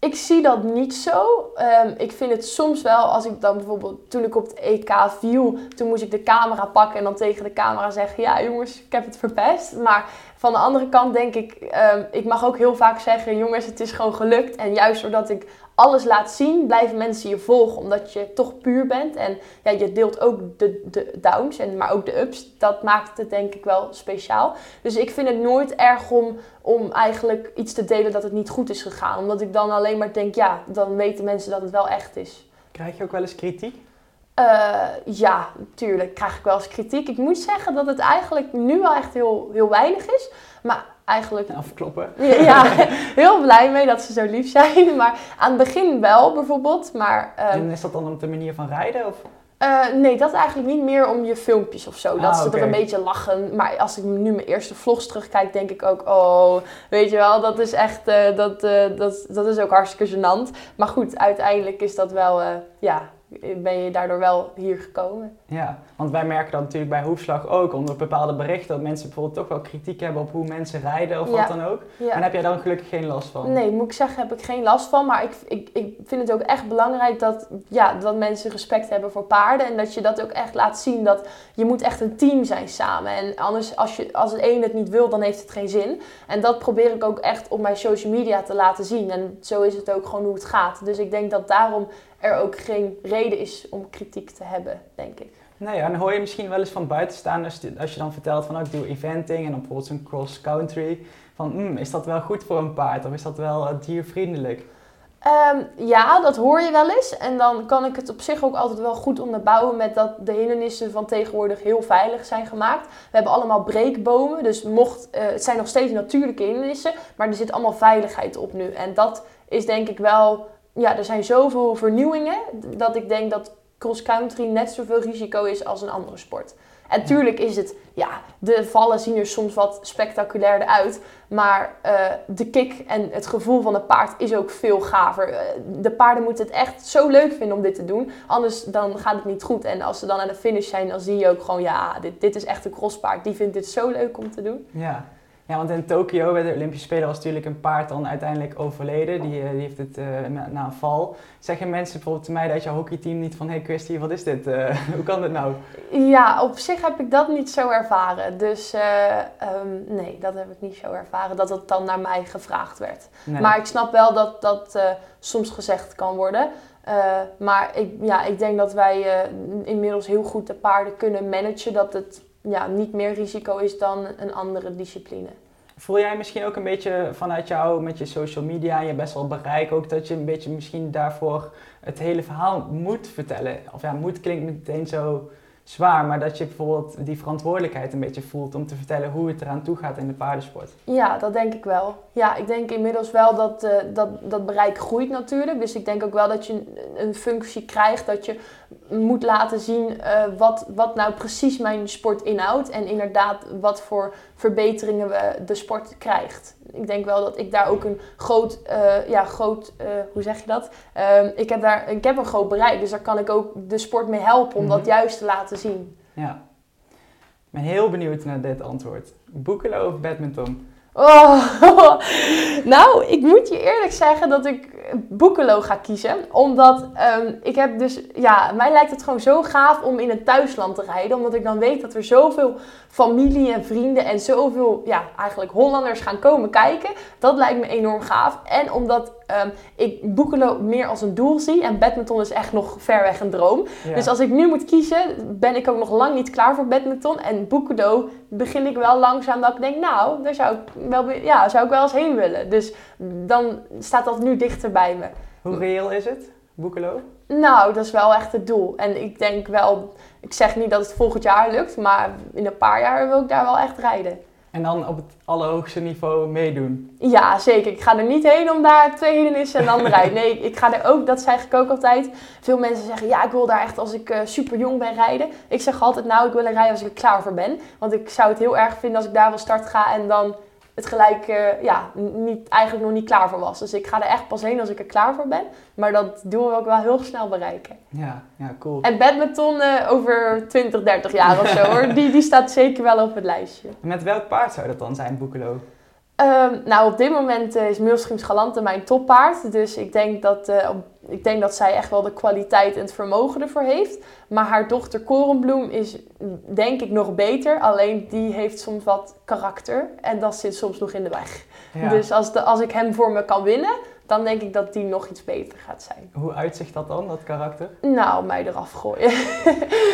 C: ik zie dat niet zo. Um, ik vind het soms wel, als ik dan bijvoorbeeld, toen ik op het EK viel, toen moest ik de camera pakken en dan tegen de camera zeggen, ja jongens, ik heb het verpest. Maar van de andere kant denk ik, um, ik mag ook heel vaak zeggen, jongens, het is gewoon gelukt. En juist doordat ik alles laat zien, blijven mensen je volgen. Omdat je toch puur bent. En ja, je deelt ook de, de downs, en, maar ook de ups. Dat maakt het denk ik wel speciaal. Dus ik vind het nooit erg om, om eigenlijk iets te delen dat het niet goed is gegaan. Omdat ik dan alleen maar denk, ja, dan weten mensen dat het wel echt is.
B: Krijg je ook wel eens kritiek?
C: Uh, ja, natuurlijk krijg ik wel eens kritiek. Ik moet zeggen dat het eigenlijk nu wel echt heel, heel weinig is. Maar eigenlijk...
B: Afkloppen.
C: Ja, heel blij mee dat ze zo lief zijn. Maar aan het begin wel bijvoorbeeld. Maar,
B: um, en is dat dan op de manier van rijden? Of?
C: Uh, nee, dat eigenlijk niet meer om je filmpjes of zo. dat ah, ze er een beetje lachen. Maar als ik nu mijn eerste vlogs terugkijk, denk ik ook... Oh, weet je wel, dat is echt... Uh, dat, dat, dat is ook hartstikke gênant. Maar goed, uiteindelijk is dat wel... ja, ben je daardoor wel hier gekomen.
B: Ja, want wij merken dat natuurlijk bij Hoefslag ook onder bepaalde berichten dat mensen bijvoorbeeld toch wel kritiek hebben op hoe mensen rijden of wat dan ook. Ja. En heb jij daar gelukkig geen last van?
C: Nee, moet ik zeggen, heb ik geen last van. Maar ik, ik, ik vind het ook echt belangrijk dat, ja, dat mensen respect hebben voor paarden. En dat je dat ook echt laat zien dat je moet echt een team zijn samen. En anders, als, je, als het een het niet wil, dan heeft het geen zin. En dat probeer ik ook echt op mijn social media te laten zien. En zo is het ook gewoon hoe het gaat. Dus ik denk dat daarom er ook geen reden is om kritiek te hebben, denk ik.
B: Nee, en hoor je misschien wel eens van buitenstaanders, als je dan vertelt van oh, ik doe eventing en dan bijvoorbeeld zo'n cross-country, van mm, is dat wel goed voor een paard of is dat wel uh, diervriendelijk?
C: Um, ja, dat hoor je wel eens. En dan kan ik het op zich ook altijd wel goed onderbouwen met dat de hindernissen van tegenwoordig heel veilig zijn gemaakt. We hebben allemaal breekbomen, dus mocht, uh, het zijn nog steeds natuurlijke hindernissen, maar er zit allemaal veiligheid op nu. En dat is denk ik wel ja, er zijn zoveel vernieuwingen dat ik denk dat cross-country net zoveel risico is als een andere sport. En tuurlijk is het, ja, de vallen zien er soms wat spectaculairder uit. Maar uh, de kick en het gevoel van een paard is ook veel gaver. Uh, de paarden moeten het echt zo leuk vinden om dit te doen. Anders dan gaat het niet goed. En als ze dan aan de finish zijn, dan zie je ook gewoon, ja, dit, dit is echt een crosspaard. Die vindt dit zo leuk om te doen.
B: Ja, ja, want in Tokio bij de Olympische Spelen was natuurlijk een paard dan uiteindelijk overleden. Die, eh, die heeft het uh, na een val. Zeggen mensen bijvoorbeeld te mij dat je hockeyteam niet van... Hé hey Christy, wat is dit? Uh, hoe kan dit nou?
C: Ja, op zich heb ik dat niet zo ervaren. Dus um, nee, dat heb ik niet zo ervaren. Dat het dan naar mij gevraagd werd. Maar ik snap wel dat dat soms gezegd kan worden. maar ik, ja, ik denk dat wij inmiddels heel goed de paarden kunnen managen. Dat het ja, niet meer risico is dan een andere discipline.
B: Voel jij misschien ook een beetje vanuit jou met je social media en je best wel bereik ook dat je een beetje misschien daarvoor het hele verhaal moet vertellen? Of ja, moet klinkt meteen zo, zwaar, maar dat je bijvoorbeeld die verantwoordelijkheid een beetje voelt om te vertellen hoe het eraan toe gaat in de paardensport.
C: Ja, dat denk ik wel. Ja, ik denk inmiddels wel dat uh, dat, dat bereik groeit natuurlijk. Dus ik denk ook wel dat je een, functie krijgt dat je moet laten zien uh, wat, wat nou precies mijn sport inhoudt. En inderdaad wat voor verbeteringen we de sport krijgt. Ik denk wel dat ik daar ook een groot, uh, ja, groot hoe zeg je dat? Ehm, ik, heb daar, ik heb een groot bereik, dus daar kan ik ook de sport mee helpen om mm -hmm. dat juist te laten zien.
B: Ja. Ik ben heel benieuwd naar dit antwoord. Boekelo of badminton?
C: Oh, nou, ik moet je eerlijk zeggen dat ik Boekelo ga kiezen. Omdat um, ik heb dus, ja, mij lijkt het gewoon zo gaaf om in een thuisland te rijden. Omdat ik dan weet dat er zoveel familie en vrienden en zoveel, ja, eigenlijk Hollanders gaan komen kijken. Dat lijkt me enorm gaaf. En omdat um, ik Boekelo meer als een doel zie. En badminton is echt nog ver weg een droom. Ja. Dus als ik nu moet kiezen, ben ik ook nog lang niet klaar voor badminton. En Boekelo begin ik wel langzaam dat ik denk, nou, daar zou ik wel, ja, zou ik wel eens heen willen. Dus dan staat dat nu dichter bij me.
B: Hoe reëel is het, Boekelo?
C: Nou, dat is wel echt het doel. En ik denk wel, ik zeg niet dat het volgend jaar lukt, maar in een paar jaar wil ik daar wel echt rijden.
B: En dan op het allerhoogste niveau meedoen?
C: Ja, zeker. Ik ga er niet heen om daar twee hindernissen en dan rijden. Nee, ik ga er ook, dat zeg ik ook altijd. Veel mensen zeggen, ja, ik wil daar echt als ik uh, super jong ben rijden. Ik zeg altijd, nou, ik wil er rijden als ik er klaar voor ben. Want ik zou het heel erg vinden als ik daar wel start ga en dan het gelijk uh, ja, niet, eigenlijk nog niet klaar voor was. Dus ik ga er echt pas heen als ik er klaar voor ben. Maar dat doen we ook wel heel snel bereiken.
B: Ja, ja cool.
C: En badminton uh, over 20, 30 jaar of zo hoor. Die, die staat zeker wel op het lijstje.
B: Met welk paard zou dat dan zijn, Boekelo?
C: Um, nou, op dit moment uh, is Milschims Galante mijn toppaard. Dus ik denk, dat, uh, ik denk dat zij echt wel de kwaliteit en het vermogen ervoor heeft. Maar haar dochter Korenbloem is denk ik nog beter. Alleen die heeft soms wat karakter. En dat zit soms nog in de weg. Ja. Dus als, de, als ik hem voor me kan winnen, dan denk ik dat die nog iets beter gaat zijn.
B: Hoe uitzicht dat dan, dat karakter?
C: Nou, mij eraf gooien.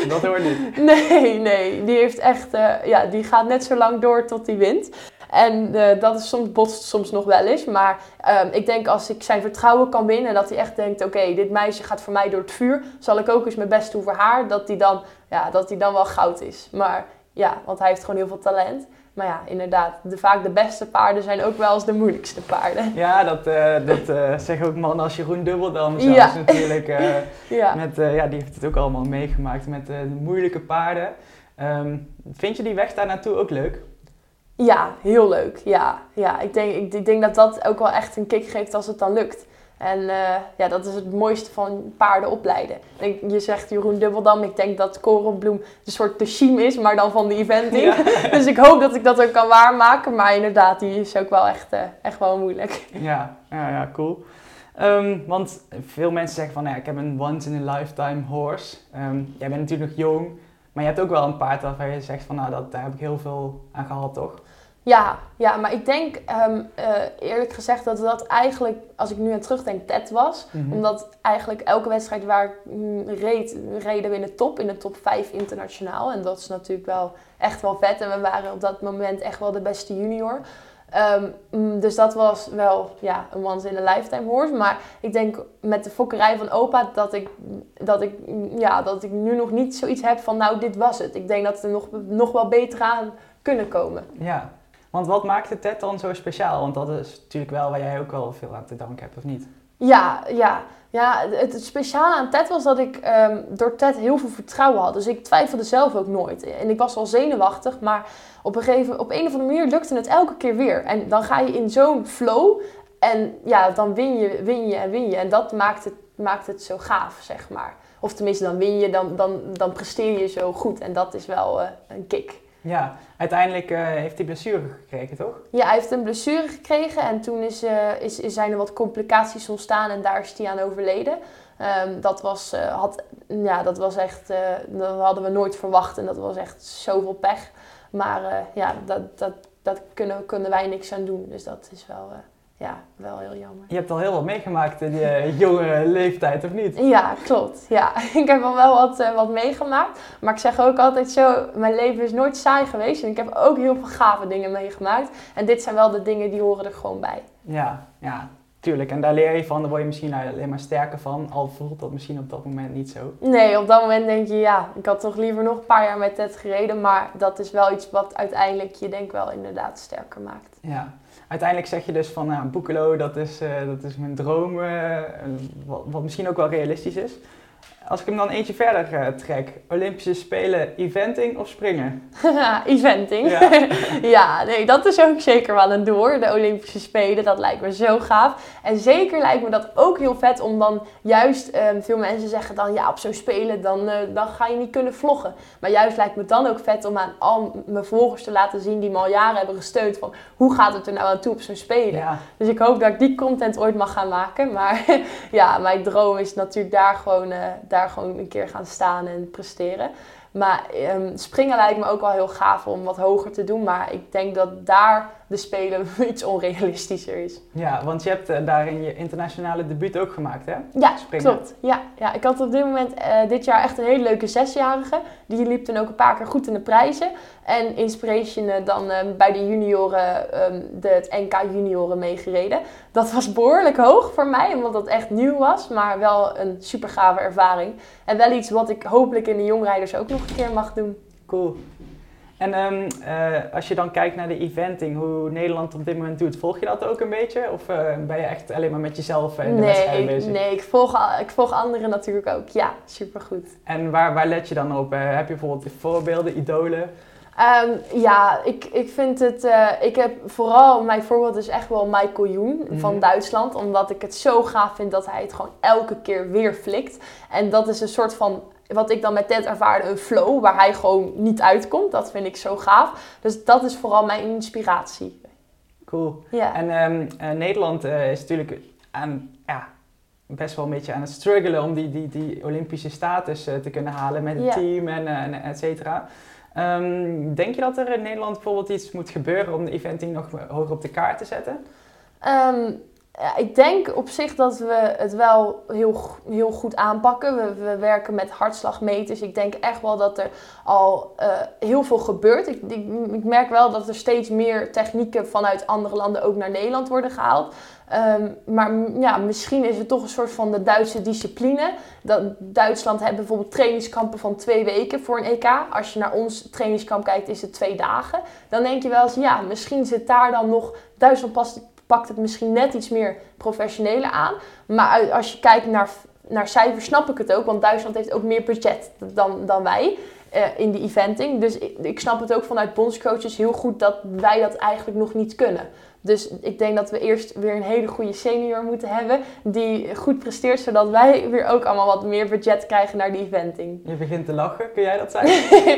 B: dat hoort niet.
C: Nee, nee. Die heeft echt, uh, ja, die gaat net zo lang door tot hij wint. En uh, dat is soms botst soms nog wel eens. Maar um, ik denk als ik zijn vertrouwen kan winnen en dat hij echt denkt: oké, okay, dit meisje gaat voor mij door het vuur, zal ik ook eens mijn best doen voor haar. Dat hij dan, ja, dat hij dan wel goud is. Maar ja, want hij heeft gewoon heel veel talent. Maar ja, inderdaad, de, vaak de beste paarden zijn ook wel eens de moeilijkste paarden.
B: Ja, dat, uh, dat uh, zeggen ook mannen als Jeroen Dubbeldam zelfs ja. natuurlijk. Uh, ja. Met, ja, die heeft het ook allemaal meegemaakt met de moeilijke paarden. Um, vind je die weg daar naartoe ook leuk?
C: Ja, heel leuk. Ja, ja. Ik, denk, ik, ik denk dat dat ook wel echt een kick geeft als het dan lukt. En uh, ja, dat is het mooiste van paarden opleiden. Je zegt Jeroen Dubbeldam, ik denk dat Korenbloem een soort de is, maar dan van de eventing. Ja. dus ik hoop dat ik dat ook kan waarmaken. Maar inderdaad, die is ook wel echt, uh, echt wel moeilijk.
B: Ja, ja, ja cool. Um, want veel mensen zeggen van, ja, ik heb een once in a lifetime horse. Um, jij bent natuurlijk nog jong, maar je hebt ook wel een paard waarvan je zegt van, nou, dat, daar heb ik heel veel aan gehad, toch?
C: Ja, ja, maar ik denk um, uh, eerlijk gezegd dat dat eigenlijk, als ik nu aan terugdenk, Ted was. Mm -hmm. Omdat eigenlijk elke wedstrijd waar ik mm, reed, reden we in de top, in de top 5 internationaal. En dat is natuurlijk wel echt wel vet. En we waren op dat moment echt wel de beste junior. Um, dus dat was wel ja, een once in a lifetime horse. Maar ik denk met de fokkerij van opa dat ik, dat ik, ja, dat ik nu nog niet zoiets heb van nou dit was het. Ik denk dat er nog, nog wel beter aan kunnen komen.
B: Ja, want wat maakt de TED dan zo speciaal? Want dat is natuurlijk wel waar jij ook wel veel aan te danken hebt, of niet?
C: Ja, ja. ja het, speciale aan TED was dat ik um, door TED heel veel vertrouwen had. Dus ik twijfelde zelf ook nooit. En ik was wel zenuwachtig, maar op een, gegeven, op een of andere manier lukte het elke keer weer. En dan ga je in zo'n flow en ja, dan win je, win je en win je. En dat maakt het, maakt het zo gaaf, zeg maar. Of tenminste, dan win je, dan, dan, dan presteer je zo goed. En dat is wel uh, een kick.
B: Ja, uiteindelijk uh, heeft hij blessure gekregen, toch?
C: Ja, hij heeft een blessure gekregen en toen is, uh, is, zijn er wat complicaties ontstaan en daar is hij aan overleden. Um, dat, was, uh, had, ja, dat was echt, dat hadden we nooit verwacht en dat was echt zoveel pech. Maar ja, dat, dat, dat kunnen, kunnen wij niks aan doen, dus dat is wel ja, wel heel jammer.
B: Je hebt al heel wat meegemaakt in je jonge leeftijd, of niet?
C: Ja, klopt. Ja, ik heb al wel wat, uh, wat meegemaakt. Maar ik zeg ook altijd zo, mijn leven is nooit saai geweest. En ik heb ook heel veel gave dingen meegemaakt. En dit zijn wel de dingen die horen er gewoon bij.
B: Ja, ja. Tuurlijk, en daar leer je van, daar word je misschien alleen maar sterker van, al voelt dat misschien op dat moment niet zo.
C: Nee, op dat moment denk je, ja, ik had toch liever nog een paar jaar met Ted gereden, maar dat is wel iets wat uiteindelijk je denk wel inderdaad sterker maakt.
B: Ja, uiteindelijk zeg je dus van, nou, Boekelo, dat is, uh, dat is mijn droom, uh, wat, wat misschien ook wel realistisch is. Als ik hem dan eentje verder uh, trek, Olympische Spelen, eventing of springen?
C: eventing. Ja. ja, nee, dat is ook zeker wel een door. De Olympische Spelen, dat lijkt me zo gaaf. En zeker lijkt me dat ook heel vet om dan juist, um, veel mensen zeggen dan ja, op zo'n Spelen, dan, uh, dan ga je niet kunnen vloggen. Maar juist lijkt me dan ook vet om aan al mijn volgers te laten zien die me al jaren hebben gesteund van hoe gaat het er nou aan toe op zo'n Spelen. Ja. Dus ik hoop dat ik die content ooit mag gaan maken. Maar ja, mijn droom is natuurlijk daar gewoon... Uh, daar gewoon een keer gaan staan en presteren. Maar um, springen lijkt me ook wel heel gaaf om wat hoger te doen. Maar ik denk dat daar de Spelen iets onrealistischer is.
B: Ja, want je hebt uh, daarin je internationale debuut ook gemaakt, hè?
C: Ja, springen. klopt. Ja, ja, ik had op dit moment uh, dit jaar echt een hele leuke zesjarige. Die liep toen ook een paar keer goed in de prijzen. En Inspiration uh, dan bij de junioren, um, de, het NK junioren meegereden. Dat was behoorlijk hoog voor mij, omdat dat echt nieuw was. Maar wel een super gave ervaring. En wel iets wat ik hopelijk in de jongrijders ook nog een keer mag doen.
B: Cool. En um, uh, als je dan kijkt naar de eventing, hoe Nederland op dit moment doet, volg je dat ook een beetje? Of uh, ben je echt alleen maar met jezelf en de
C: nee,
B: wedstrijd bezig?
C: Nee, ik volg, ik volg anderen natuurlijk ook. Ja, supergoed.
B: En waar, waar let je dan op? Uh, heb je bijvoorbeeld voorbeelden, idolen?
C: Um, ja, ik, ik vind het. Uh, ik heb vooral. Mijn voorbeeld is echt wel Michael Joen mm -hmm. van Duitsland. Omdat ik het zo gaaf vind dat hij het gewoon elke keer weer flikt. En dat is een soort van wat ik dan met Ted ervaarde, een flow waar hij gewoon niet uitkomt. Dat vind ik zo gaaf. Dus dat is vooral mijn inspiratie.
B: Cool. Ja. En um, uh, Nederland uh, is natuurlijk aan, ja, best wel een beetje aan het struggelen om die, die, die Olympische status uh, te kunnen halen met het ja. team en, en et cetera. Um, denk je dat er in Nederland bijvoorbeeld iets moet gebeuren om de eventing nog hoger op de kaart te zetten?
C: Um, ja, ik denk op zich dat we het wel heel, heel goed aanpakken. We, we werken met hartslagmeters. Ik denk echt wel dat er al uh, heel veel gebeurt. Ik, ik, merk wel dat er steeds meer technieken vanuit andere landen ook naar Nederland worden gehaald. Um, maar ja, misschien is het toch een soort van de Duitse discipline. Dat Duitsland heeft bijvoorbeeld trainingskampen van twee weken voor een EK. Als je naar ons trainingskamp kijkt, is het twee dagen. Dan denk je wel eens, ja, misschien zit daar dan nog... Duitsland past pakt het misschien net iets meer professioneler aan. Maar als je kijkt naar, naar cijfers, snap ik het ook. Want Duitsland heeft ook meer budget dan, dan wij uh, in die eventing. Dus ik, ik snap het ook vanuit bondscoaches heel goed dat wij dat eigenlijk nog niet kunnen. Dus ik denk dat we eerst weer een hele goede senior moeten hebben die goed presteert, zodat wij weer ook allemaal wat meer budget krijgen naar die eventing.
B: Je begint te lachen, kun jij dat zijn?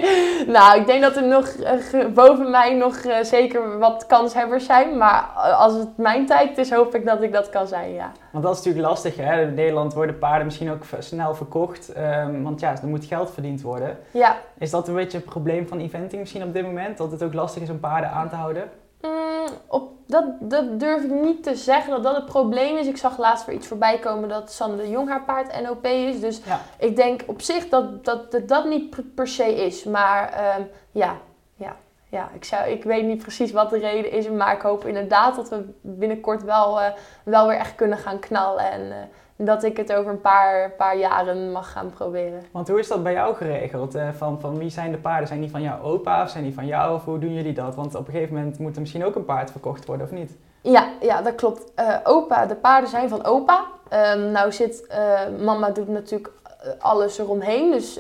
C: nou, ik denk dat er nog uh, boven mij nog uh, zeker wat kanshebbers zijn, maar als het mijn tijd is, hoop ik dat ik dat kan zijn, ja.
B: Want dat is natuurlijk lastig, hè? In Nederland worden paarden misschien ook snel verkocht, um, want ja, er moet geld verdiend worden.
C: Ja.
B: Is dat een beetje een probleem van eventing misschien op dit moment, dat het ook lastig is om paarden aan te houden?
C: Mm, op, dat, dat durf ik niet te zeggen dat dat het probleem is. Ik zag laatst weer iets voorbij komen dat Sanne de Jong haar paard NOP is. Dus ja. ik denk op zich dat dat, dat, dat niet per se is. Maar um, ja, ja, ja ik, zou, ik weet niet precies wat de reden is. Maar ik hoop inderdaad dat we binnenkort wel, uh, wel weer echt kunnen gaan knallen. En, uh, dat ik het over een paar, paar jaren mag gaan proberen.
B: Want hoe is dat bij jou geregeld? Uh, van, van wie zijn de paarden? Zijn die van jouw opa of zijn die van jou? Of hoe doen jullie dat? Want op een gegeven moment moet er misschien ook een paard verkocht worden, of niet?
C: Ja, ja dat klopt. Uh, opa, de paarden zijn van opa. Um, nou zit, uh, mama doet natuurlijk alles eromheen. Dus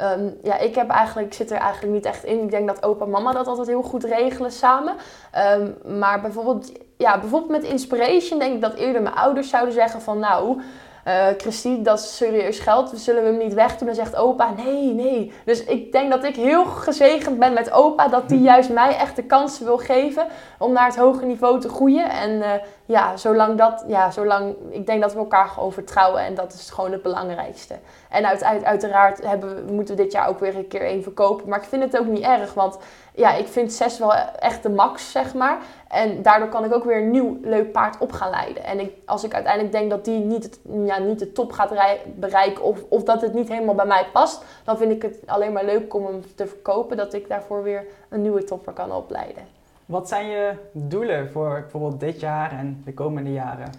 C: um, ja, ik heb eigenlijk, zit er eigenlijk niet echt in. Ik denk dat opa en mama dat altijd heel goed regelen samen. Um, maar bijvoorbeeld, ja, bijvoorbeeld met Inspiration denk ik dat eerder mijn ouders zouden zeggen van nou... Uh, Christine, dat is serieus geld, zullen we hem niet wegdoen? Dan zegt opa, nee, nee. Dus ik denk dat ik heel gezegend ben met opa, dat die juist mij echt de kansen wil geven om naar het hoge niveau te groeien. En uh, ja, zolang dat, ja, zolang, ik denk dat we elkaar gewoon vertrouwen en dat is gewoon het belangrijkste. En uit, uit, uiteraard hebben moeten we dit jaar ook weer een keer één verkopen, maar ik vind het ook niet erg, want ja, ik vind zes wel echt de max, zeg maar. En daardoor kan ik ook weer een nieuw leuk paard op gaan leiden. En ik, als ik uiteindelijk denk dat die niet, ja, niet de top gaat bereiken of, of dat het niet helemaal bij mij past, dan vind ik het alleen maar leuk om hem te verkopen, dat ik daarvoor weer een nieuwe topper kan opleiden.
B: Wat zijn je doelen voor bijvoorbeeld dit jaar en de komende jaren?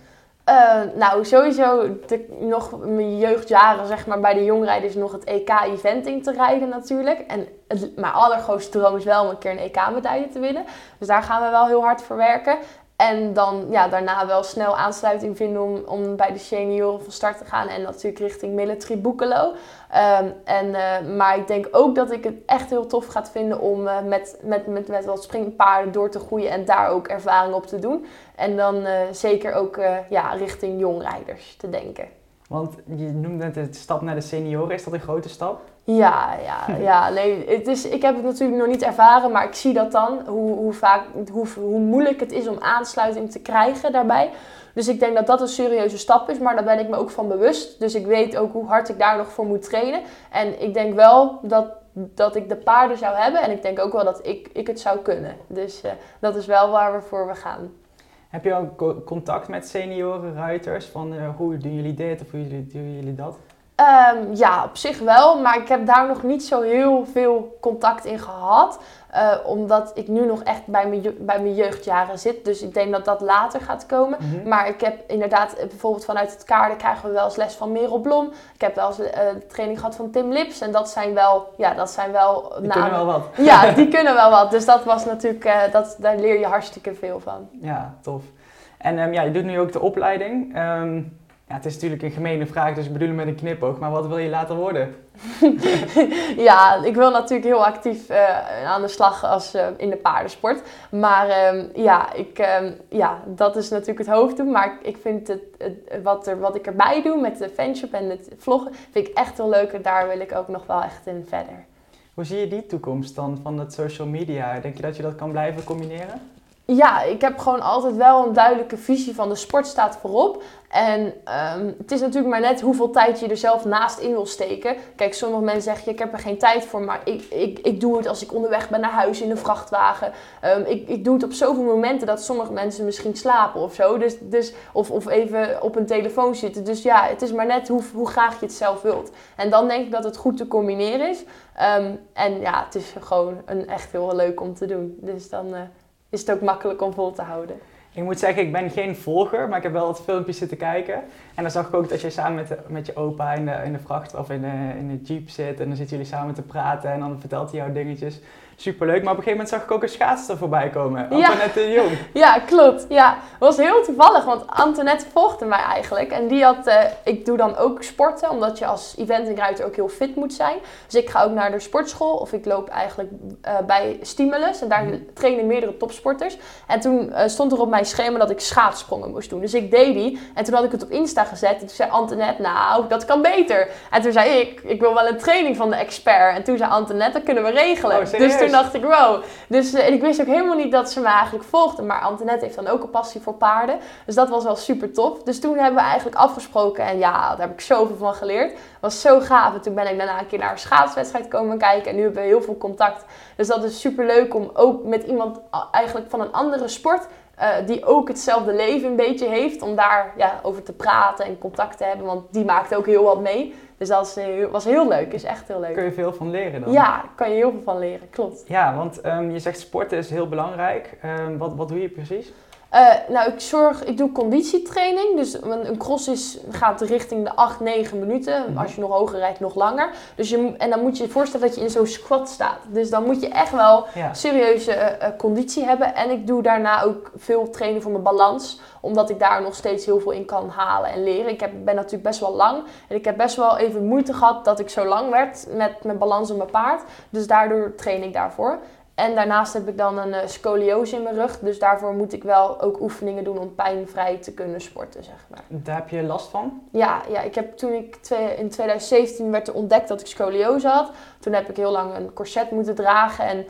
C: Uh, nou, sowieso nog mijn jeugdjaren, zeg maar, bij de jongrijders nog het EK-eventing te rijden natuurlijk. En het, mijn allergrootste droom is wel om een keer een EK-medaille te winnen. Dus daar gaan we wel heel hard voor werken. En dan ja, daarna wel snel aansluiting vinden om, om bij de senioren van start te gaan. En natuurlijk richting Military Boekelo. Ehm, en, uh, maar ik denk ook dat ik het echt heel tof ga vinden om uh, met, met, met, met wat springpaarden door te groeien en daar ook ervaring op te doen. En dan uh, zeker ook ja, richting jongrijders te denken.
B: Want je noemde net de stap naar de senioren. Is dat een grote stap?
C: Ja, ja, ja. Nee, het is, ik heb het natuurlijk nog niet ervaren, maar ik zie dat dan. Hoe, hoe, vaak, hoe, hoe moeilijk het is om aansluiting te krijgen daarbij. Dus ik denk dat dat een serieuze stap is, maar daar ben ik me ook van bewust. Dus ik weet ook hoe hard ik daar nog voor moet trainen. En ik denk wel dat, dat ik de paarden zou hebben en ik denk ook wel dat ik, ik het zou kunnen. Dus uh, dat is wel waar we voor we gaan.
B: Heb je ook contact met senioren ruiters? Van uh, hoe doen jullie dit of hoe doen jullie dat?
C: Um, ja, op zich wel, maar ik heb daar nog niet zo heel veel contact in gehad. Uh, omdat ik nu nog echt bij mijn, bij mijn jeugdjaren zit. Dus ik denk dat dat later gaat komen. Mm -hmm. Maar ik heb inderdaad, eh, bijvoorbeeld vanuit het kaarden krijgen we wel eens les van Merel Blom. Ik heb wel eens uh, training gehad van Tim Lips. En dat zijn wel, ja, dat zijn wel
B: Die namen. kunnen wel wat.
C: Ja, die kunnen wel wat. Dus dat was natuurlijk, uh, dat, daar leer je hartstikke veel van.
B: Ja, tof. En um, ja, je doet nu ook de opleiding. Um, ja, het is natuurlijk een gemene vraag, dus ik bedoel met een knipoog. Maar wat wil je later worden?
C: ja, ik wil natuurlijk heel actief uh, aan de slag als, uh, in de paardensport. Maar um, ja, ik, um, ja, dat is natuurlijk het hoofddoel. Maar ik vind het, het, wat, er, wat ik erbij doe met de fanshop en het vloggen, vind ik echt heel leuk. En daar wil ik ook nog wel echt in verder.
B: Hoe zie je die toekomst dan van het social media? Denk je dat je dat kan blijven combineren?
C: Ja, ik heb gewoon altijd wel een duidelijke visie van de sport staat voorop. En um, het is natuurlijk maar net hoeveel tijd je er zelf naast in wil steken. Kijk, sommige mensen zeggen, ik heb er geen tijd voor, maar ik, ik, ik doe het als ik onderweg ben naar huis in de vrachtwagen. Um, ik, ik doe het op zoveel momenten dat sommige mensen misschien slapen of zo. Dus, dus, of, of even op een telefoon zitten. Dus ja, het is maar net hoe, hoe graag je het zelf wilt. En dan denk ik dat het goed te combineren is. Um, en ja, het is gewoon een, echt heel leuk om te doen. Dus dan... Uh, is het ook makkelijk om vol te houden.
B: Ik moet zeggen, ik ben geen volger, maar ik heb wel wat filmpjes zitten kijken. En dan zag ik ook dat je samen met, met je opa in de, in de vracht of in de, in de jeep zit. En dan zitten jullie samen te praten en dan vertelt hij jou dingetjes superleuk. Maar op een gegeven moment zag ik ook een schaatster voorbij komen. Antoinette de Jong.
C: Ja, klopt. Ja, het was heel toevallig, want Antoinette volgde mij eigenlijk. En die had, uh, ik doe dan ook sporten, omdat je als eventingruiter ook heel fit moet zijn. Dus ik ga ook naar de sportschool of ik loop eigenlijk uh, bij Stimulus. En daar mm. trainen meerdere topsporters. En toen uh, stond er op mijn schema dat ik schaatssprongen moest doen. Dus ik deed die. En toen had ik het op Insta gezet. En toen zei Antoinette, nou, dat kan beter. En toen zei ik, ik wil wel een training van de expert. En toen zei Antoinette, dat kunnen we regelen.
B: Oh,
C: dus toen dacht ik, wow. Dus uh, en ik wist ook helemaal niet dat ze me eigenlijk volgde. Maar Antoinette heeft dan ook een passie voor paarden. Dus dat was wel super tof. Dus toen hebben we eigenlijk afgesproken. En ja, daar heb ik zoveel van geleerd. was zo gaaf. En toen ben ik daarna een keer naar een schaatswedstrijd komen kijken. En nu hebben we heel veel contact. Dus dat is super leuk om ook met iemand eigenlijk van een andere sport... Uh, die ook hetzelfde leven een beetje heeft, om daar ja, over te praten en contact te hebben. Want die maakt ook heel wat mee. Dus dat was, was heel leuk, is echt heel leuk.
B: Kun je veel van leren dan?
C: Ja, kan je heel veel van leren, klopt.
B: Ja, want um, je zegt sporten is heel belangrijk. Um, wat, wat doe je precies?
C: Uh, nou, ik zorg, ik doe conditietraining. Dus een, cross is, gaat richting de 8, 9 minuten. Mm -hmm. Als je nog hoger rijdt, nog langer. Dus je, en dan moet je je voorstellen dat je in zo'n squat staat. Dus dan moet je echt wel ja. serieuze uh, conditie hebben. En ik doe daarna ook veel trainen voor mijn balans. Omdat ik daar nog steeds heel veel in kan halen en leren. Ik heb, ben natuurlijk best wel lang. En ik heb best wel even moeite gehad dat ik zo lang werd met mijn balans op mijn paard. Dus daardoor train ik daarvoor. En daarnaast heb ik dan een uh, scoliose in mijn rug. Dus daarvoor moet ik wel ook oefeningen doen om pijnvrij te kunnen sporten, zeg maar.
B: Daar heb je last van?
C: Ja, ja ik heb toen ik twee, in 2017 werd er ontdekt dat ik scoliose had. Toen heb ik heel lang een corset moeten dragen. En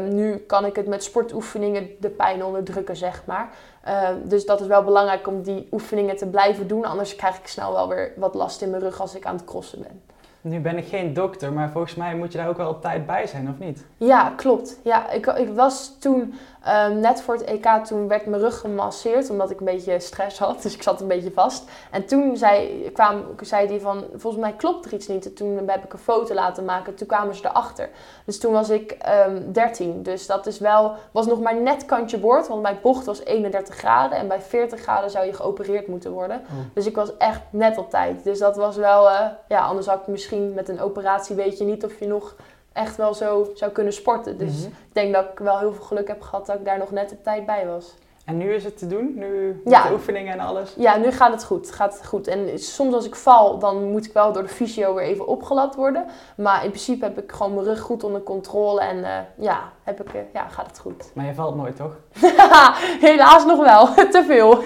C: um, nu kan ik het met sportoefeningen de pijn onderdrukken, zeg maar. Uh, dus dat is wel belangrijk om die oefeningen te blijven doen. Anders krijg ik snel wel weer wat last in mijn rug als ik aan het crossen ben.
B: Nu ben ik geen dokter, maar volgens mij moet je daar ook wel op tijd bij zijn, of niet?
C: Ja, klopt. Ja, ik, ik was toen ehm, net voor het EK, toen werd mijn rug gemasseerd omdat ik een beetje stress had. Dus ik zat een beetje vast. En toen zei, kwam, zei die van, volgens mij klopt er iets niet. En toen heb ik een foto laten maken. Toen kwamen ze erachter. Dus toen was ik um, 13. Dus dat is wel, was nog maar net kantje boord. Want mijn bocht was 31 graden. En bij 40 graden zou je geopereerd moeten worden.
B: Oh.
C: Dus ik was echt net op tijd. Dus dat was wel, uh, ja, anders had ik misschien met een operatie weet je niet of je nog echt wel zo zou kunnen sporten. Dus
B: Mhm.
C: ik denk dat ik wel heel veel geluk heb gehad dat ik daar nog net op tijd bij was.
B: En nu is het te doen? Nu met
C: Ja.
B: de oefeningen en alles?
C: Ja, nu gaat het goed. Gaat het goed. En soms als ik val, dan moet ik wel door de fysio weer even opgelapt worden. Maar in principe heb ik gewoon mijn rug goed onder controle en eh, ja, heb ik, eh, ja, gaat het goed.
B: Maar je valt nooit, toch?
C: Helaas nog wel, te veel.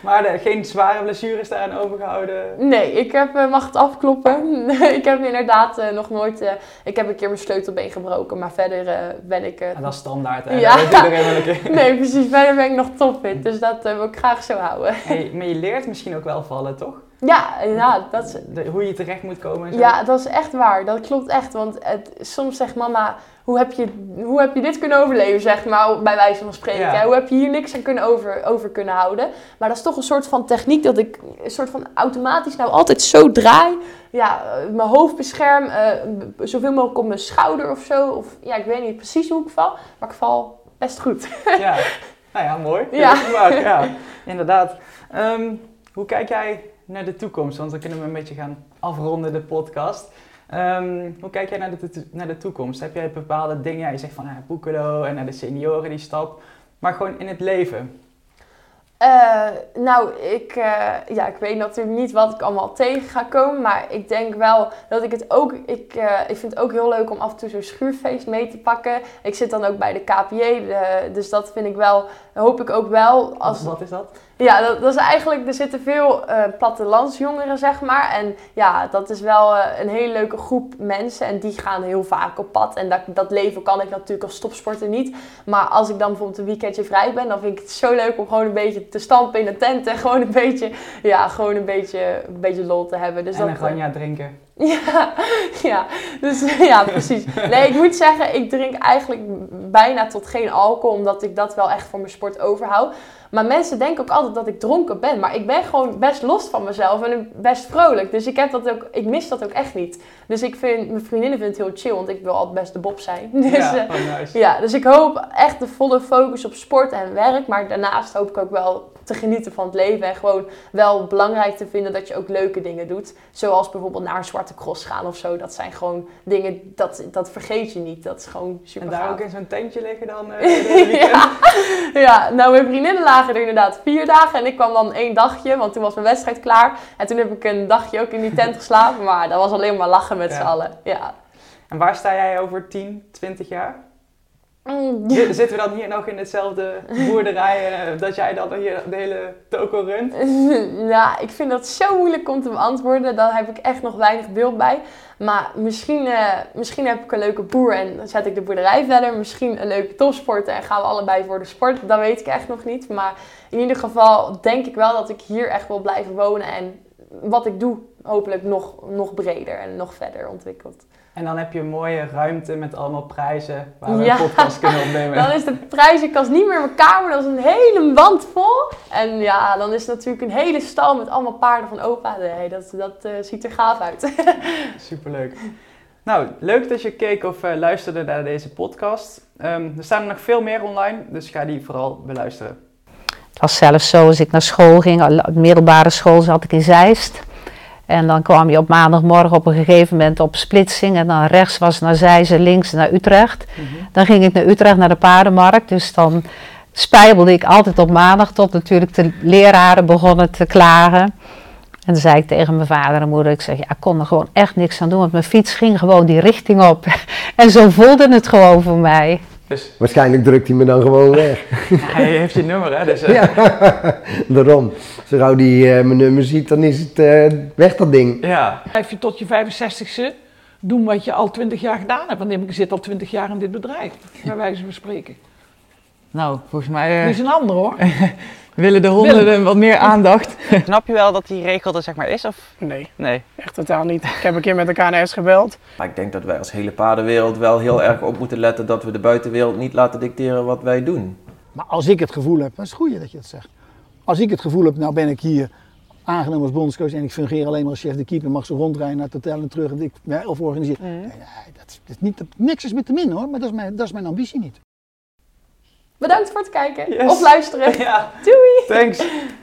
B: Maar geen zware blessures daaraan overgehouden?
C: Nee, ik heb, eh, mag het afkloppen. ik heb inderdaad eh, nog nooit, ik heb een keer mijn sleutelbeen gebroken, maar verder ben ik...
B: En dat is standaard, hè?
C: Ja.
B: Dat weet iedereen wel een keer.
C: nee, precies, verder ben ik nog topfit. Dus dat wil ik graag zo houden.
B: Hey, maar je leert misschien ook wel vallen, toch?
C: Ja, ja, dat is,
B: De- hoe je terecht moet komen en zo.
C: Ja, dat is echt waar. Dat klopt echt. Want het, soms zegt mama, hoe heb, je, hoe heb je dit kunnen overleven, zeg maar, bij wijze van spreken.
B: Ja.
C: Hoe heb je hier niks aan kunnen over, over kunnen houden? Maar dat is toch een soort van techniek dat ik een soort van automatisch nou altijd zo draai. Ja, eh, mijn hoofd bescherm, eh, zoveel mogelijk op mijn schouder of zo. Of ja, ik weet niet precies hoe ik val, maar ik val best goed.
B: Ja. Nou ja, mooi.
C: Ja.
B: Ja. Inderdaad. Ehm, hoe kijk jij naar de toekomst? Want dan kunnen we een beetje gaan afronden de podcast. Ehm, hoe kijk jij naar de, naar de toekomst? Heb jij bepaalde dingen? Je zegt van ja, Boekelo en naar de senioren die stap. Maar gewoon in het leven.
C: Eh, nou, ik, eh, ja, ik weet natuurlijk niet wat ik allemaal tegen ga komen. Maar ik denk wel dat ik het ook. Ik, eh, ik vind het ook heel leuk om af en toe zo'n schuurfeest mee te pakken. Ik zit dan ook bij de KPJ. de- dus dat vind ik wel. Hoop ik ook wel. Als,
B: Wat is dat?
C: ja, dat, dat is eigenlijk. Er zitten veel eh plattelandsjongeren, zeg maar. En ja, dat is wel eh, een hele leuke groep mensen. En die gaan heel vaak op pad. En dat, dat leven kan ik natuurlijk als topsporter niet. Maar als ik dan bijvoorbeeld een weekendje vrij ben, dan vind ik het zo leuk om gewoon een beetje te stampen in de tent. En gewoon een beetje, ja, gewoon een beetje, een beetje lol te hebben. Dus
B: en
C: dat,
B: een ganja drinken.
C: ja, ja, dus, ja, precies. Nee, ik moet zeggen, ik drink eigenlijk bijna tot geen alcohol, omdat ik dat wel echt voor mijn sport overhoud. Maar mensen denken ook altijd dat ik dronken ben, maar ik ben gewoon best los van mezelf en best vrolijk. Dus ik, heb dat ook, ik mis dat ook echt niet. Dus ik vind, mijn vriendinnen vinden het heel chill, want ik wil altijd best de bob zijn. Dus,
B: ja,
C: eh,
B: oh, nice.
C: ja, dus ik hoop echt de volle focus op sport en werk. Maar daarnaast hoop ik ook wel te genieten van het leven. En gewoon wel belangrijk te vinden dat je ook leuke dingen doet. Zoals bijvoorbeeld naar een zwarte cross gaan of zo. Dat zijn gewoon dingen, dat, dat vergeet je niet. Dat is gewoon super
B: En daar
C: gaaf.
B: ook in zo'n tentje liggen dan? eh,
C: ja. ja, nou mijn vriendinnen lagen er inderdaad vier dagen. En ik kwam dan één dagje, want toen was mijn wedstrijd klaar. En toen heb ik een dagje ook in die tent geslapen. Maar dat was alleen maar lachen met
B: Ja.
C: z'n allen. Ja.
B: En waar sta jij over 10, 20 jaar?
C: Mm,
B: Zitten we dan hier nog in hetzelfde boerderij eh, dat jij dan hier de hele toko runt?
C: nou, ik vind dat zo moeilijk om te beantwoorden. Daar heb ik echt nog weinig beeld bij. Maar misschien, eh, misschien heb ik een leuke boer en dan zet ik de boerderij verder. Misschien een leuke topsporter en gaan we allebei voor de sport. Dat weet ik echt nog niet. Maar in ieder geval denk ik wel dat ik hier echt wil blijven wonen. En wat ik doe, hopelijk nog, nog breder en nog verder ontwikkeld.
B: En dan heb je een mooie ruimte met allemaal prijzen waar we
C: Ja.
B: een podcast kunnen opnemen.
C: Dan is de prijzenkast niet meer in mijn kamer. Dat is een hele wand vol. En ja, dan is het natuurlijk een hele stal met allemaal paarden van opa. Nee, dat, dat eh, ziet er gaaf uit.
B: Superleuk. Nou, leuk dat je keek of eh, luisterde naar deze podcast. Ehm, er staan er nog veel meer online, dus ga die vooral beluisteren.
A: Het was zelfs zo als ik naar school ging, middelbare school zat ik in Zeist. En dan kwam je op maandagmorgen op een gegeven moment op splitsing. En dan rechts was naar Zeist en links naar Utrecht. Dan ging ik naar Utrecht, naar de paardenmarkt. Dus dan spijbelde ik altijd op maandag tot natuurlijk de leraren begonnen te klagen. En toen zei ik tegen mijn vader en moeder, ik zeg, ja, ik kon er gewoon echt niks aan doen. Want mijn fiets ging gewoon die richting op. En zo voelde het gewoon voor mij.
B: Dus
D: Waarschijnlijk drukt hij me dan gewoon weg.
B: hij heeft je nummer, hè? Dus, eh,
D: Ja, daarom. Zo gauw die eh, mijn nummer ziet, dan is het eh, weg dat ding.
B: ja.
E: Blijf je tot je 65ste doen wat je al 20 jaar gedaan hebt. Want ik zit al 20 jaar in dit bedrijf, bij wijze van spreken.
B: Nou, volgens mij eh,
E: Die is een ander hoor.
B: willen de honden wat meer aandacht. Snap je wel dat die regel er zeg maar is? Of
F: Nee,
B: nee?
F: echt totaal niet. Ik heb een keer met de KNS gebeld.
G: Maar ik denk dat wij als hele paardenwereld wel heel erg op moeten letten dat we de buitenwereld niet laten dicteren wat wij doen.
H: Maar als ik het gevoel heb, dat is het goede dat je dat zegt. Als ik het gevoel heb, nou ben ik hier aangenomen als bondscoach en ik fungeer alleen maar als chef de keeper, mag ze rondrijden naar het hotel en terug en ik, of organiseer. Nee, nee, dat, is, dat is niet, dat, niks is met te min hoor, maar dat is mijn, dat is mijn ambitie niet.
C: Bedankt voor het kijken
B: Yes.
C: of luisteren.
B: Ja,
C: Doei!
B: thanks.